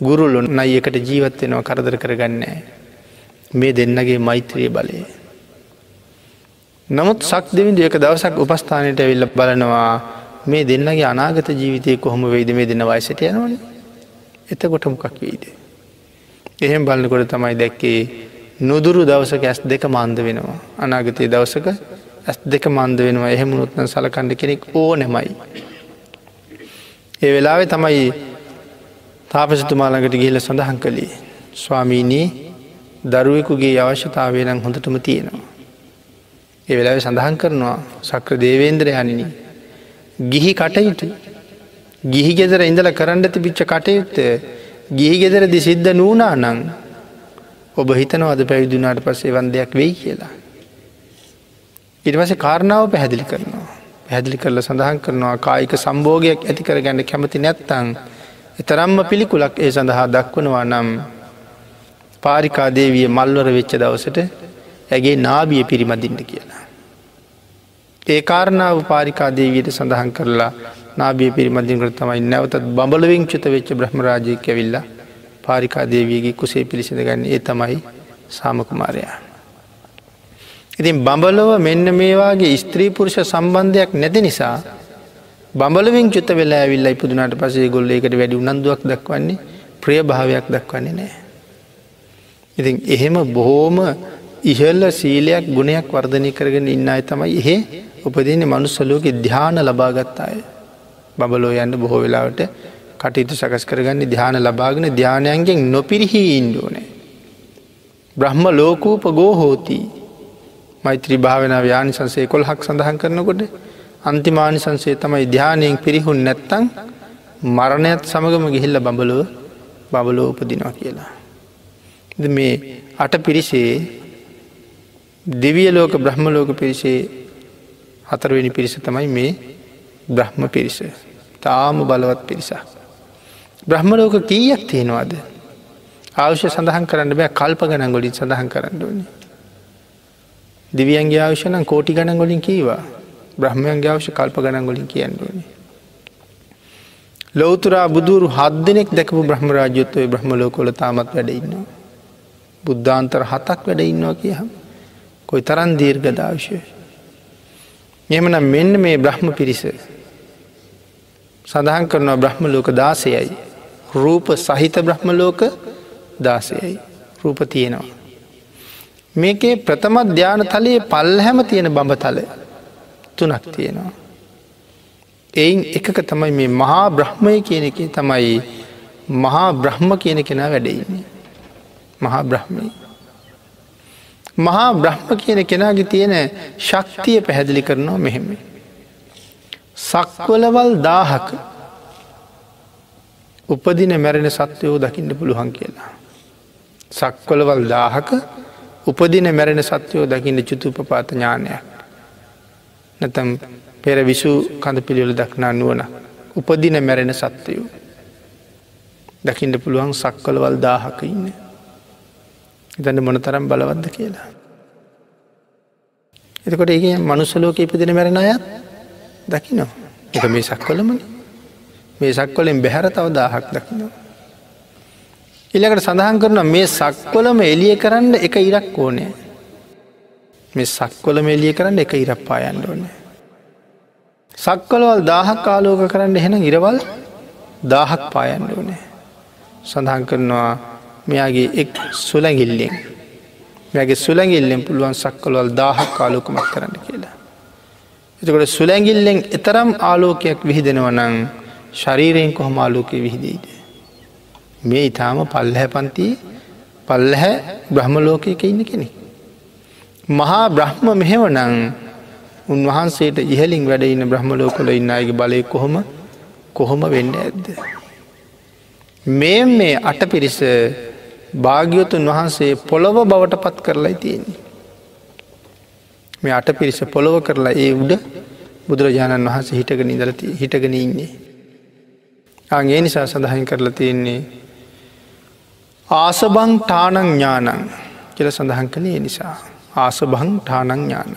ගුරුල්ලො නයි එකට ජීවත්වෙනවා කරදර කරගන්නෑ. මේ දෙන්නගේ මෛත්‍රයේ බලය. නමුත් සක් දෙවිඳ එක දවසක් උපස්ථානයට ඇවිල්ල බලනවා මේ දෙන්නගේ අනාගත ජීවිතය කොහොම වෙයිද මේ දෙන්න වයිසට යනවන එතකොට මොකක් වෙයිද. එහෙම බලන්නකොට තමයි දැක්කේ නොදුරු දවසක ඇස් දෙක මන්ද වෙනවා අනාගතය දවසක ඇස් දෙක මන්ද වෙනවා එහෙමුණුත්න සලකණ්ඩ කෙනෙක් ඕ නෙමයි. ඒ වෙලාවෙ තමයි තාපසතුමාළඟට ගිහිල සඳහන් කළේ ස්වාමීනී දරුවෙකුගේ අවශ්‍යතාවය නම් හොඳටම තියෙනවා. ඒ වෙලාව සඳහන් කරනවා සක්‍ර දේවේන්ද්‍ර යනිනි ගිහි කටයුතු ගිහි ගෙදර ඉඳල කරන්න තිබිච්ච කටයුත්ත ගිහි ගෙදරදි සිද්ධ නූනා නං ඔබ හිතනවද පැවිදුනාට පස්සේ වන්දයක් වෙයි කියලා. ඉරිවස කාරණාව පැහැදිලි කරනවා. පැහැදිලි කරල සඳහන් කරනවා කායික සම්බෝගයක් ඇති කර ගැන්න කැමති නැත්තං එතරම්ම පිළිකුලක් ඒ සඳහා දක්වනවා නම් පාරිකාදේවිය මල්වර වෙච්ච දවසට ඇගේ නාබිය පිරිමදින්න කියලා. ඒ කාරණාව පාරිකාදේවීට සඳහන් කරලා නාබිය පිරිමදින්කට තමයි නැවතත් බඹලවිංචුත වෙච්ච බ්‍රහ්මරාජය කැවිල්ලා පාරිකාදේවීගේ කුසේ පිළිසිඳ ගන්න ඒ තමයි සාමකුමාරයා. ඉතින් බඹලොව මෙන්න මේවාගේ ස්ත්‍රී පුරුෂ සම්බන්ධයක් නැති නිසා බඹලවින් චුත්ත වෙලා ඇවිල්ල ඉපදුනාට පසේ ගොල්ල එකට වැඩි උනන්දුවක් දක්වන්නේ ප්‍රිය භාවයක් දක්වන්නේ නෑ. ඉතින් එහෙම බොහෝම ඉහල්ල සීලයක් ගුණයක් වර්ධනය කරගෙන ඉන්න අය තමයි එහෙ උපදින මනුස්සලෝක ධ්‍යාන ලබාගත්තාය බබලෝ යන්න බොහෝ වෙලාවට කටයුතු සකස් කරගන්න ධ්‍යාන ලබාගෙන ධ්‍යානයන්ගෙන් නොපිරිහි ඉන්ඩුවනේ. බ්‍රහ්ම ලෝකූප ගෝහෝතිී මෛත්‍රී භාවන ව්‍යානි සංසේ කොල්හක් සඳහන් කරනකොට අන්තිමානි සංසේ තමයි ධ්‍යානයෙන් පිරිහුන් නැත්තං මරණයත් සමගම ගිහිල්ල බඹලුව බබලෝපදිනවා කියලා. මේ අට පිරිසේ දෙවිය ලෝක බ්‍රහ්ම ලෝක පිරිසේ හතරවෙනි පිරිස තමයි මේ බ්‍රහ්ම පිරිස. තාම බලවත් පිරිසක්. බ්‍රහ්මලෝක කීයක් තියෙනවාද. අවශ්‍ය සඳහන් කරන්න බෑ කල්ප ගණන් ගොලින් සඳහන් කරන්න ඕනි. දිවියන්ගේ ආවශ්‍යනම් කෝටි ගණන් ගොලින් කීවා බ්‍රහ්මයන්ගේ අවශ්‍ය කල්ප ගණන් ගොලින් කියන්නුවනි. ලෝතුරා බුදුරු හත් දෙනෙක් දැකපු බ්‍රහ්ම රාජ්‍යොත්වය බ්‍රහ්මලෝ කොල තාමත් වැඩඉන්නවා. බුද්ධාන්තර හතක් වැඩ ඉන්නවා කියහම් කොයි තරන් දීර්ගදාවිශය. එමනම් මෙන්න මේ බ්‍රහ්ම පිරිස සඳහන් කරනවා බ්‍රහ්ම ලෝක දාසයයි. රූප සහිත බ්‍රහ්ම ලෝක දාසයයි. රූප තියෙනවා. මේකේ ප්‍රථම ධ්‍යාන තලයේ පල්හැම තියෙන බඹ තල තුනක් තියෙනවා. එයින් එකක තමයි මේ මහා බ්‍රහ්මය කියන එක තමයි මහා බ්‍රහ්ම කියන කෙනා වැඩඉන්නේ. මහා බ්‍රහ්මී. මහා බ්‍රහ්ම කියන කෙනාගේ තියෙන ශක්තිය පැහැදිලි කරනවා මෙහෙම. සක්වලවල් දාහක උපදින මැරෙන සත්වයෝ දකින්න පුළුවන් කියලා. සක්වලවල් දාහක උපදින මැරෙන සත්‍යයෝ දකින්න චුතුපපාත ඥානයක්. නැතම් පෙර විසු කඳ පිළිවෙල දක්නා නුවන. උපදින මැරෙන සත්වයෝ. දකිින්ට පුළුවන් සක්වලවල් දාහක ඉන්න. ඉතන්න මොන තරම් බලවද්ද කියලා. එතකොට ඒ මනුස්සලෝක ඉපදින මැරෙන අයත් දකිනවා. එක මේ සක්වලමන මේ සක්වලෙන් බැහැර තව දාහක් දකිනවා. ඉළඟට සඳහන් කරන මේ සක්වලම එලිය කරන්න එක ඉරක් ඕනෑ. මේ සක්වලම එලිය කරන්න එක ඉරක් පායන්න ඕනෑ. සක්වලවල් දාහක් කාලෝක කරන්න එහෙන ඉරවල් දාහක් පායන්න ඕනෑ. සඳහන් කරනවා මෙයාගේ එක් සුලගිල්ලෙන් මැගේ සුලගිල්ලෙන් පුළුවන් සක්කලවල් දාහක් කාලෝකමක් කරන්න කියලා. එතකොට සුලැගිල්ලෙන් එතරම් ආලෝකයක් විහිදෙනවනං ශරීරයෙන් කොහොම ආලෝකය විහිදීද. මේ ඉතාම පල්ලහැ පන්තිී පල්ලහැ බ්‍රහ්මලෝකයක ඉන්න කෙනෙ. මහා බ්‍රහ්ම මෙහෙවනං උන්වහන්සේට ඉහලින් වැඩ ඉන්න බ්‍රහ්මලෝකොල ඉන්න අයගේ බලය කොහොම කොහොම වෙන්න ඇද්ද. මේ මේ අට පිරිස භාග්‍යවතුන් වහන්සේ පොළොව බවට පත් කරලා තියෙන්නේ. මේ අට පිරිස පොළොව කරලා ඒ උඩ බුදුරජාණන් වහන්සේ හිටගෙන ඉදලති හිටගෙන ඉන්නේ. ආගේ නිසා සඳහන් කරලා තියෙන්නේ ආසබං ටානං ඥානං කියල සඳහන් කළේ නිසා. ආසබං ටානං ඥාන.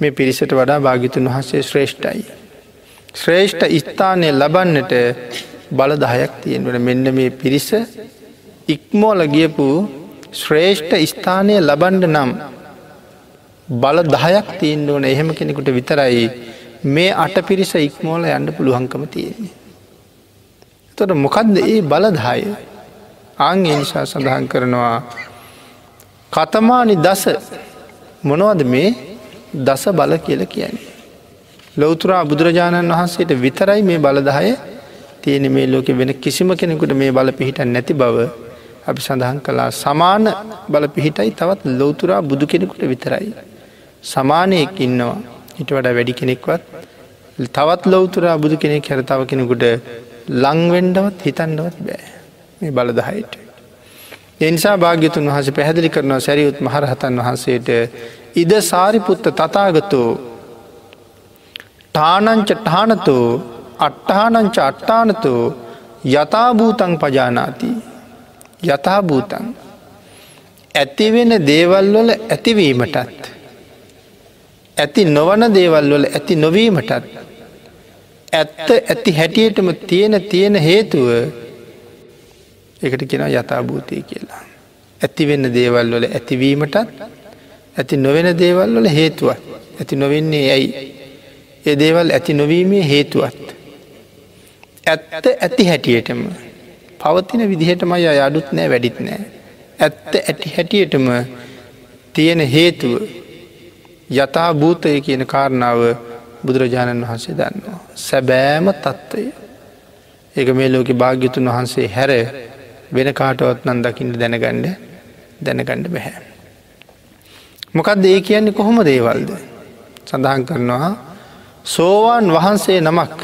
මේ පිරිසට වඩා භාගිතුන් වහන්සේ ශ්‍රේෂ්ඨයි. ශ්‍රේෂ්ඨ ස්ථානය ලබන්නට බල දහයක් තියෙන්වන මෙන්න මේ පිරිස ඉක්මෝල ගියපු ශ්‍රේෂ්ඨ ස්ථානය ලබන්ඩ නම් බල දහයක් තිීන් ඕන එහෙම කෙනෙකුට විතරයි මේ අට පිරිස ඉක්මෝල යන්න පුළුවන්කම තියෙන්නේ. තොට මොකක්ද ඒ බලදාය අං නිසා සඳහන් කරනවා කතමානි දස මොනවද මේ දස බල කියල කියන්නේ. ලොවතුරා බුදුරජාණන් වහන්සේට විතරයි මේ බලදාය තියෙන මේ ලෝක වෙන කිසිම කෙනෙකුට මේ බල පිහිට නැති බව අපි සඳහන් කලා සමාන බල පිහිටයි තවත් ලෝතුරා බුදු කෙනෙකුට විතරයි. සමානයෙක් ඉන්නවා හිට වඩ වැඩි කෙනෙක්වත් තවත් ලෝතුරා බුදු කෙනෙක් හැර තව කෙනෙකුට ලංවෙන්ඩවත් හිතන්නවත් බෑ. මේ බලදහයිට. එනිසා භාග්‍යතුන් වහස පැහැදිලි කරනවා සැරියුත් මහරහතන් වහන්සේට ඉද සාරිපුත්ත තතාගතෝ ටානංච ටානතෝ අට්ටානංච අට්ටානතෝ යථභූතං පජානාති යථභූතන් ඇතිවෙන දේවල්වල ඇතිවීමටත් ඇති නොවන දේවල්වල ඇති නොවීමටත් ඇත්ත ඇති හැටියටම තියෙන තියෙන හේතුව එකට කෙන යථභූතය කියලා. ඇතිවෙන්න දේවල් වල ඇතිවීමටත් ඇති නොවෙන දේවල් වල හේතුවත් ඇති නොවෙන්නේ ඇයි ඒ දේවල් ඇති නොවීමේ හේතුවත් ඇත්ත ඇති හැටියටම පවතින විදිහටම අය අඩුත් නෑ වැඩිත් නෑ ඇත්ත ඇති හැටියටම තියෙන හේතුව යථා භූතය කියන කාරණාව බුදුරජාණන් වහන්සේ දන්නවා. සැබෑම තත්ත්වය. ඒක මේ ලෝක භාග්‍යතුන් වහන්සේ හැර වෙන කාටවත් නන් දකිින්ට දැනගණ්ඩ දැනගණ්ඩ බැහැ. මොකක්ද ඒ කියන්නේ කොහොම දේවල්ද. සඳහන් කරනවා සෝවාන් වහන්සේ නමක්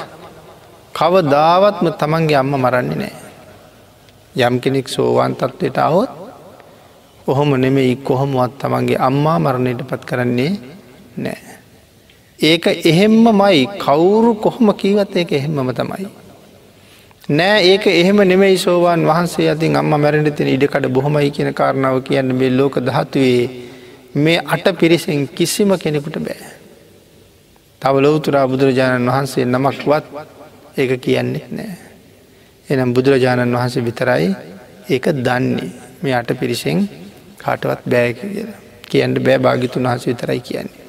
කව දාවත්ම තමන්ගේ අම්ම මරන්නේ නෑ. යම් කෙනෙක් සෝවාන් තත්වයට අවොත් ඔහොම නෙමෙයි කොහොමවත් තමන්ගේ අම්මා මරණයට පත් කරන්නේ නෑ. ඒක එහෙම්ම මයි කවුරු කොහොම කීවත් ඒක එහෙම්මම තමයි. නෑ ඒක එහෙම නෙමෙයි සෝවාන් වහන්සේ අතින් අම්ම මැරෙන තින ඉඩකට බොහොමයි කියන කාරණාව කියන්න මේ ලෝක දහත්වේ මේ අට පිරිසෙන් කිසිම කෙනෙකුට බෑ. තව ලෝතුරා බුදුරජාණන් වහන්සේ නමක්වත් ඒක කියන්නේ නෑ. එනම් බුදුරජාණන් වහන්සේ විතරයි ඒක දන්නේ මේ අට පිරිසෙන් කාටවත් බෑ කියලා කියන්න බෑ භාගිතුන් වහස විතරයි කියන්නේ.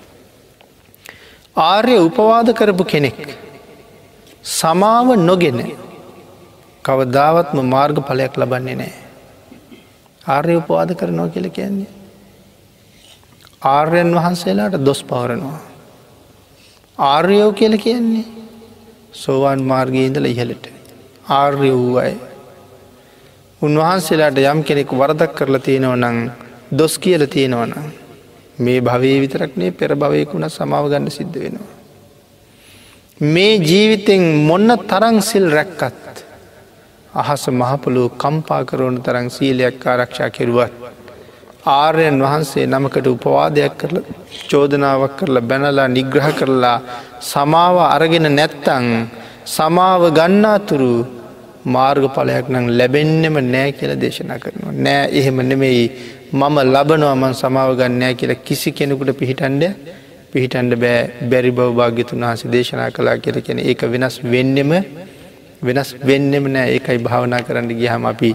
ආර්ය උපවාද කරපු කෙනෙක් සමාව නොගෙන කවදාවත්ම මාර්ග පලයක් ලබන්නේ නෑ. ආර්ය උපවාද කරනවා කියල කියන්නේ. ආර්යන් වහන්සේලාට දොස් පවරනවා. ආර්යෝ කියල කියන්නේ සෝවාන් මාර්ගයඉඳල ඉහලට ආර්ය වූ අය. උන්වහන්සේලාට යම් කෙනෙක් වරදක් කරලා තියෙනව නං දොස් කියල තියෙනවන. මේ භවයේ විතරක්නේ පෙර භවයකුණ සමාව ගන්න සිද්ධ වෙනවා. මේ ජීවිතෙන් මොන්න තරංසිල් රැක්කත් අහස මහපොළු කම්පාකරෝණ තරං සීලයක් ආරක්ෂා කෙරුවත් ආර්යන් වහන්සේ නමකට උපවාදයක් කරල චෝදනාවක් කරලා බැනලා නිග්‍රහ කරලා සමාව අරගෙන නැත්තං සමාව ගන්නාතුරු මාර්ගඵලයක් නම් ලැබෙන්නෙම නෑ කියල දේශනා කරනවා. නෑ එහෙම නෙමෙයි මම ලබනවමන් සමාව ගන්නෑ කියලා කිසි කෙනෙකුට පිහිටන්ඩ පිහිටන්ඩ බෑ බැරි බව භාග්‍යතුන් වහසේ දේශනා කලා කියල කෙන ඒක වෙනස් වෙන්නෙම වෙනස් වෙන්නෙම නෑ ඒකයි භාවනා කරන්න ගියහම අපි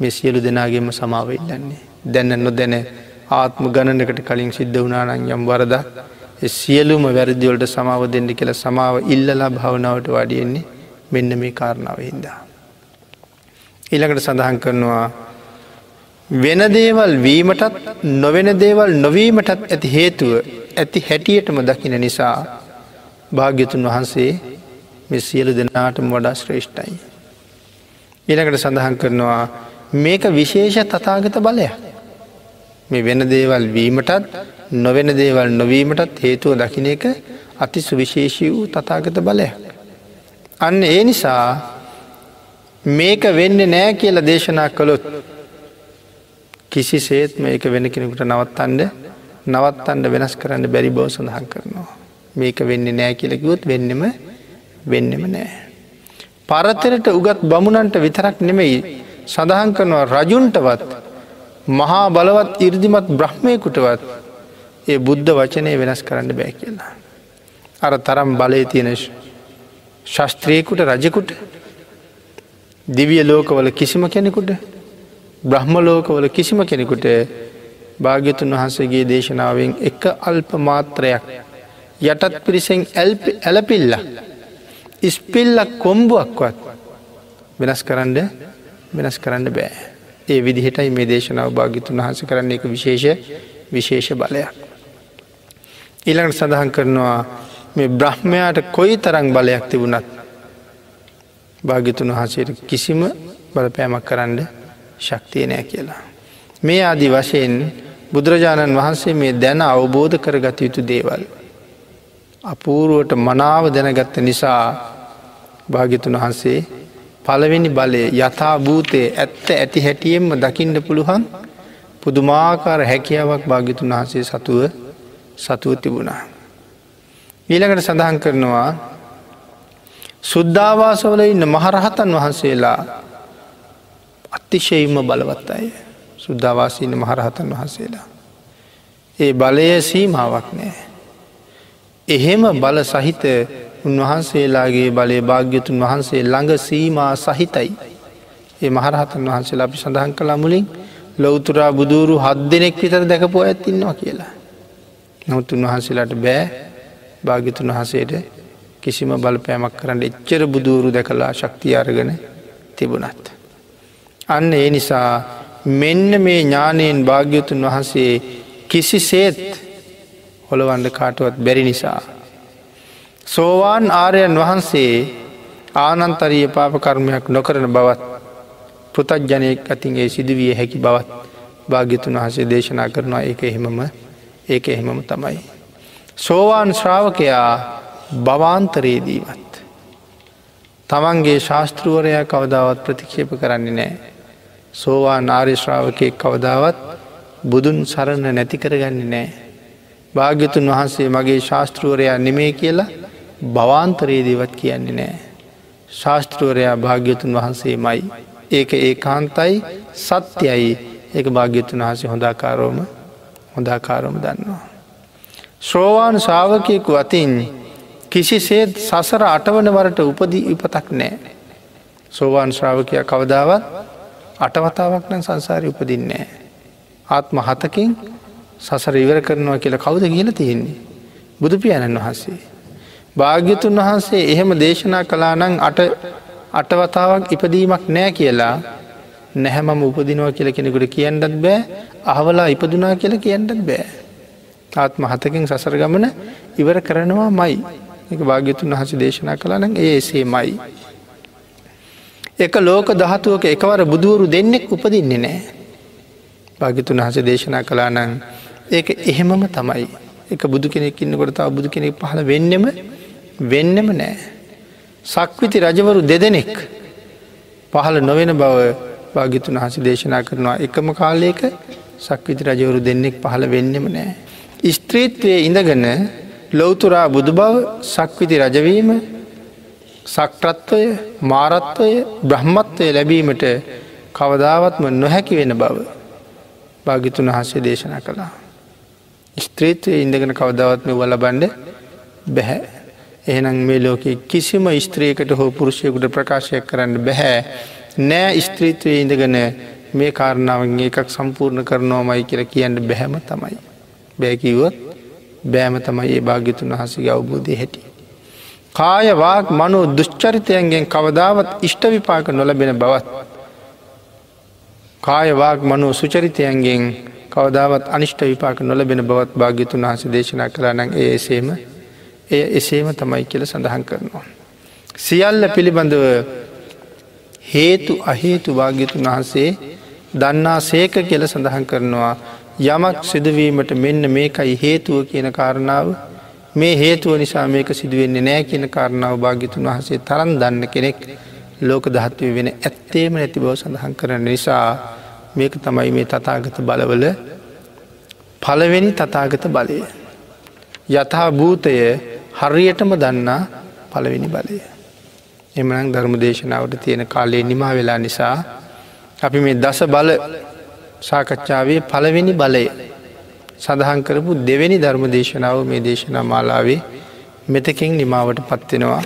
මේ සියලු දෙනාගේම සමාව ඉල්ලන්නේ. දැන්න නොදැන ආත්ම ගණනකට කලින් සිද්ධ වනානන් යම් වරද සියලුම වැරදිවලට සමාව දෙන්න කියලා සමාව ඉල්ලලා භාවනාවට වඩියෙන්නේ මෙන්න මේ කාරණාව හින්දා. ඊළඟට සඳහන් කරනවා වෙන දේවල් වීමටත් නොවෙන දේවල් නොවීමටත් ඇති හේතුව ඇති හැටියටම දකින නිසා භාග්‍යතුන් වහන්සේ මෙ සියලු දෙනාටම වඩා ශ්‍රේෂ්ඨයි. ඊළඟට සඳහන් කරනවා මේක විශේෂ තතාගත බලය මේ වෙන දේවල් වීමටත් නොවෙන දේවල් නොවීමටත් හේතුව දකින එක අති සුවිශේෂී වූ තතාගත බලය. අන්න ඒ නිසා මේක වෙන්න නෑ කියලා දේශනා කළොත් කිසි සේත්ම ඒක වෙන කෙනෙකුට නවත්තන්ඩ නවත්තන්ඩ වෙනස් කරන්න බැරි බව සඳහන් කරනවා. මේක වෙන්න නෑ කියලකිවොත් වෙන්නම වෙන්නම නෑ. පරතරට උගත් බමුණන්ට විතරක් නෙමෙයි සඳහන් කරනවා රජුන්ටවත් මහා බලවත් ඉර්දිමත් බ්‍රහ්මයකුටවත් ඒ බුද්ධ වචනය වෙනස් කරන්න බෑ කියලා. අර තරම් බලය තියෙන ශස්ත්‍රයකුට රජකුට දිවිය ලෝකවල කිසිම කෙනෙකුට බ්‍රහ්ම ලෝකවල කිසිම කෙනෙකුට භාග්‍යතුන් වහන්සේගේ දේශනාවෙන් එක අල්ප මාත්‍රයක් යටත් පිරිසෙන් ඇලපිල්ල ඉස්පිල්ලක් කොම්බුවක්වත් වෙනස් කරන්න වෙනස් කරන්න බෑ. ඒ විදිහටයි මේ දේශනාව භාගිතුන් වහස කරන්න එක විශේෂ විශේෂ බලයක්. ඊළඟට සඳහන් කරනවා මේ බ්‍රහ්මයාට කොයි තරං බලයක් තිබුණත් භාගිතුන් වහසයට කිසිම බලපෑමක් කරන්න ශක්තිය නෑ කියලා. මේ ආදි වශයෙන් බුදුරජාණන් වහන්සේ මේ දැන අවබෝධ කරගත යුතු දේවල්. අපූරුවට මනාව දැනගත්ත නිසා භාගිතුන් වහන්සේ පළවෙනි බලය යථා භූතය ඇත්ත ඇති හැටියෙන්ම දකින්න පුළුවන් පුදුමාකාර හැකියාවක් භාගිතුන් වහන්සේ සතුව සතුව තිබුණා. ඊළඟට සඳහන් කරනවා සුද්ධවාසවල ඉන්න මහරහතන් වහන්සේලා අතිශයිම බලවත් අය සුද්ධවාසීන මහරහතන් වහන්සේලා. ඒ බලය සීමාවක් නෑ. එහෙම බල සහිත උන්වහන්සේලාගේ බලය භාග්‍යතුන් වහන්සේ ළඟ සීමා සහිතයි. ඒ මහරහතන් වහන්සේලා අපි සඳහන් කලා මුලින් ලොවතුරා බුදුරු හත් දෙනෙක් විතර දැකපෝ ඇත්තින්නවා කියලා. නමුත් උන්වහන්සේලාට බෑ භාගිතුන් වහසේට කිසිම බලපෑමක් කරන්න එච්චර බුදුවරු දැකලා ශක්තිය අරගෙන තිබුණත්. අන්න ඒ නිසා මෙන්න මේ ඥානයෙන් භාග්‍යතුන් වහන්සේ කිසි සේත් හොළවන්ඩ කාටුවත් බැරි නිසා. සෝවාන් ආරයන් වහන්සේ ආනන්තරීය පාපකර්මයක් නොකරන බවත් පෘතජ්ජනයෙක් අතින් ඒ සිදුවිය හැකි බවත් භාග්‍යතුන් වහසේ දේශනා කරනවා ඒක එහෙමම ඒක එහෙමම තමයි. සෝවාන් ශ්‍රාවකයා භවාන්තරයේදීවත්. තමන්ගේ ශාස්තෘුවරයා කවදාවත් ප්‍රතික්ෂේප කරන්නේ නෑ. සෝවා නාර්ය ශ්‍රාවකයෙක් කවදාවත් බුදුන් සරණ නැති කරගන්නේ නෑ. භාග්‍යතුන් වහන්සේ මගේ ශාස්තෘුවරයා නෙමේ කියලා භවාන්තරයේදීවත් කියන්නේ නෑ. ශාස්තෘුවරයා භාග්‍යතුන් වහන්සේ මයි. ඒක ඒ කාන්තයි සත්‍යයි ඒක භාග්‍යතුන් වහසේ හොඳාකාරෝම හොඳාකාරෝම දන්නවා. ශ්‍රෝවාන් ශාවකයකු අතින් කිසිසේත් සසර අටවන වරට උපදී ඉපතක් නෑ. සෝවාන් ශ්‍රාවකය කවදාවත් අටවතාවක් නම් සංසාරය උපදින්නේ. ආත්ම හතකින් සසර ඉවර කරනවා කියලා කවුද කියල තියෙන්නේ. බුදුපියාණන් වහන්සේ. භාග්‍යතුන් වහන්සේ එහෙම දේශනා කලා නං අට අටවතාවක් ඉපදීමක් නෑ කියලා නැහැමම උපදිනවා කියල කෙනෙකුට කියන්නත් බෑ අහවලා ඉපදුනා කියල කියන්නත් බෑ. ආත්ම හතකින් සසර ගමන ඉවර කරනවා මයි එක භාග්‍යතුන් වහස දේශනා කළන ඒ එසේ මයි. එක ලෝක දහතුවක එකවර බුදුවරු දෙන්නෙක් උපදින්නේ නෑ. භාගිතුන් වහස දේශනා කලා නං ඒක එහෙමම තමයි එක බුදු කෙනෙක් ඉන්නකොට තාව බුදු කෙනෙක් පහල වෙන්නෙම වෙන්නෙම නෑ. සක්විති රජවරු දෙදෙනෙක් පහළ නොවෙන බව භාගිතුන් වහස දේශනා කරනවා එකම කාලයක සක්විති රජවරු දෙන්නෙක් පහළ වෙන්නෙම නෑ. ස්ත්‍රීත්වය ඉඳගන ලොවතුරා බුදු බව සක්විති රජවීම සක්ටත්වය මාරත්වය බ්‍රහ්මත්වය ලැබීමට කවදාවත්ම නොහැකි වෙන බව භාගිතුන් වහසේ දේශනා කළා. ස්ත්‍රීත්වය ඉඳගෙන කවදාවත්ම වල බණ්ඩ බැහැ. එහෙනම් මේ ලෝක කිසිම ස්ත්‍රියකට හෝ පුරුෂයකුට ප්‍රකාශයක් කරන්න බැහැ. නෑ ස්ත්‍රීත්වය ඉඳගෙන මේ කාරණාවන් එකක් සම්පූර්ණ කරනවාමයි කියල කියන්න බැහැම තමයි. බෑකිවොත් බෑම තමයි ඒ භාග්‍යතුන් වහසගේ අවබෝධය හැටි. කායවාක් මනු දුෂ්චරිතයන්ගෙන් කවදාවත් ඉෂ්ට විපාක නොලබෙන බවත්. කායවාක් මනු සුචරිතයන්ගෙන් කවදාවත් අනිෂ්ට විපාක නොලබෙන බවත් භාග්‍යතුන් වහස දේශනා කරනන් ඒ එසේම එය එසේම තමයි කියල සඳහන් කරනවා. සියල්ල පිළිබඳව හේතු අහේතු භාග්‍යතුන් වහන්සේ දන්නා සේක කියල සඳහන් කරනවා යමක් සිදුවීමට මෙන්න මේකයි හේතුව කියන කාරණාව මේ හේතුව නිසා මේක සිදුවෙන්නේ නෑ කියන කාරණාව භාගිතුන් වහසේ තරන් දන්න කෙනෙක් ලෝක දහත්වය වෙන ඇත්තේම නැති බව සඳහන් කරන නිසා මේක තමයි මේ තතාගත බලවල පළවෙනි තතාගත බලය. යථා භූතය හරියටම දන්නා පළවෙනි බලය. එමනං ධර්ම දේශනාවට තියෙන කාලේ නිමා වෙලා නිසා අපි මේ දස බල සාකච්ඡාවේ පළවෙනි බලය සඳහන් කරපු දෙවැනි ධර්ම දේශනාව මේ දේශනා මාලාවේ මෙතකින් නිමාවට පත්වෙනවා.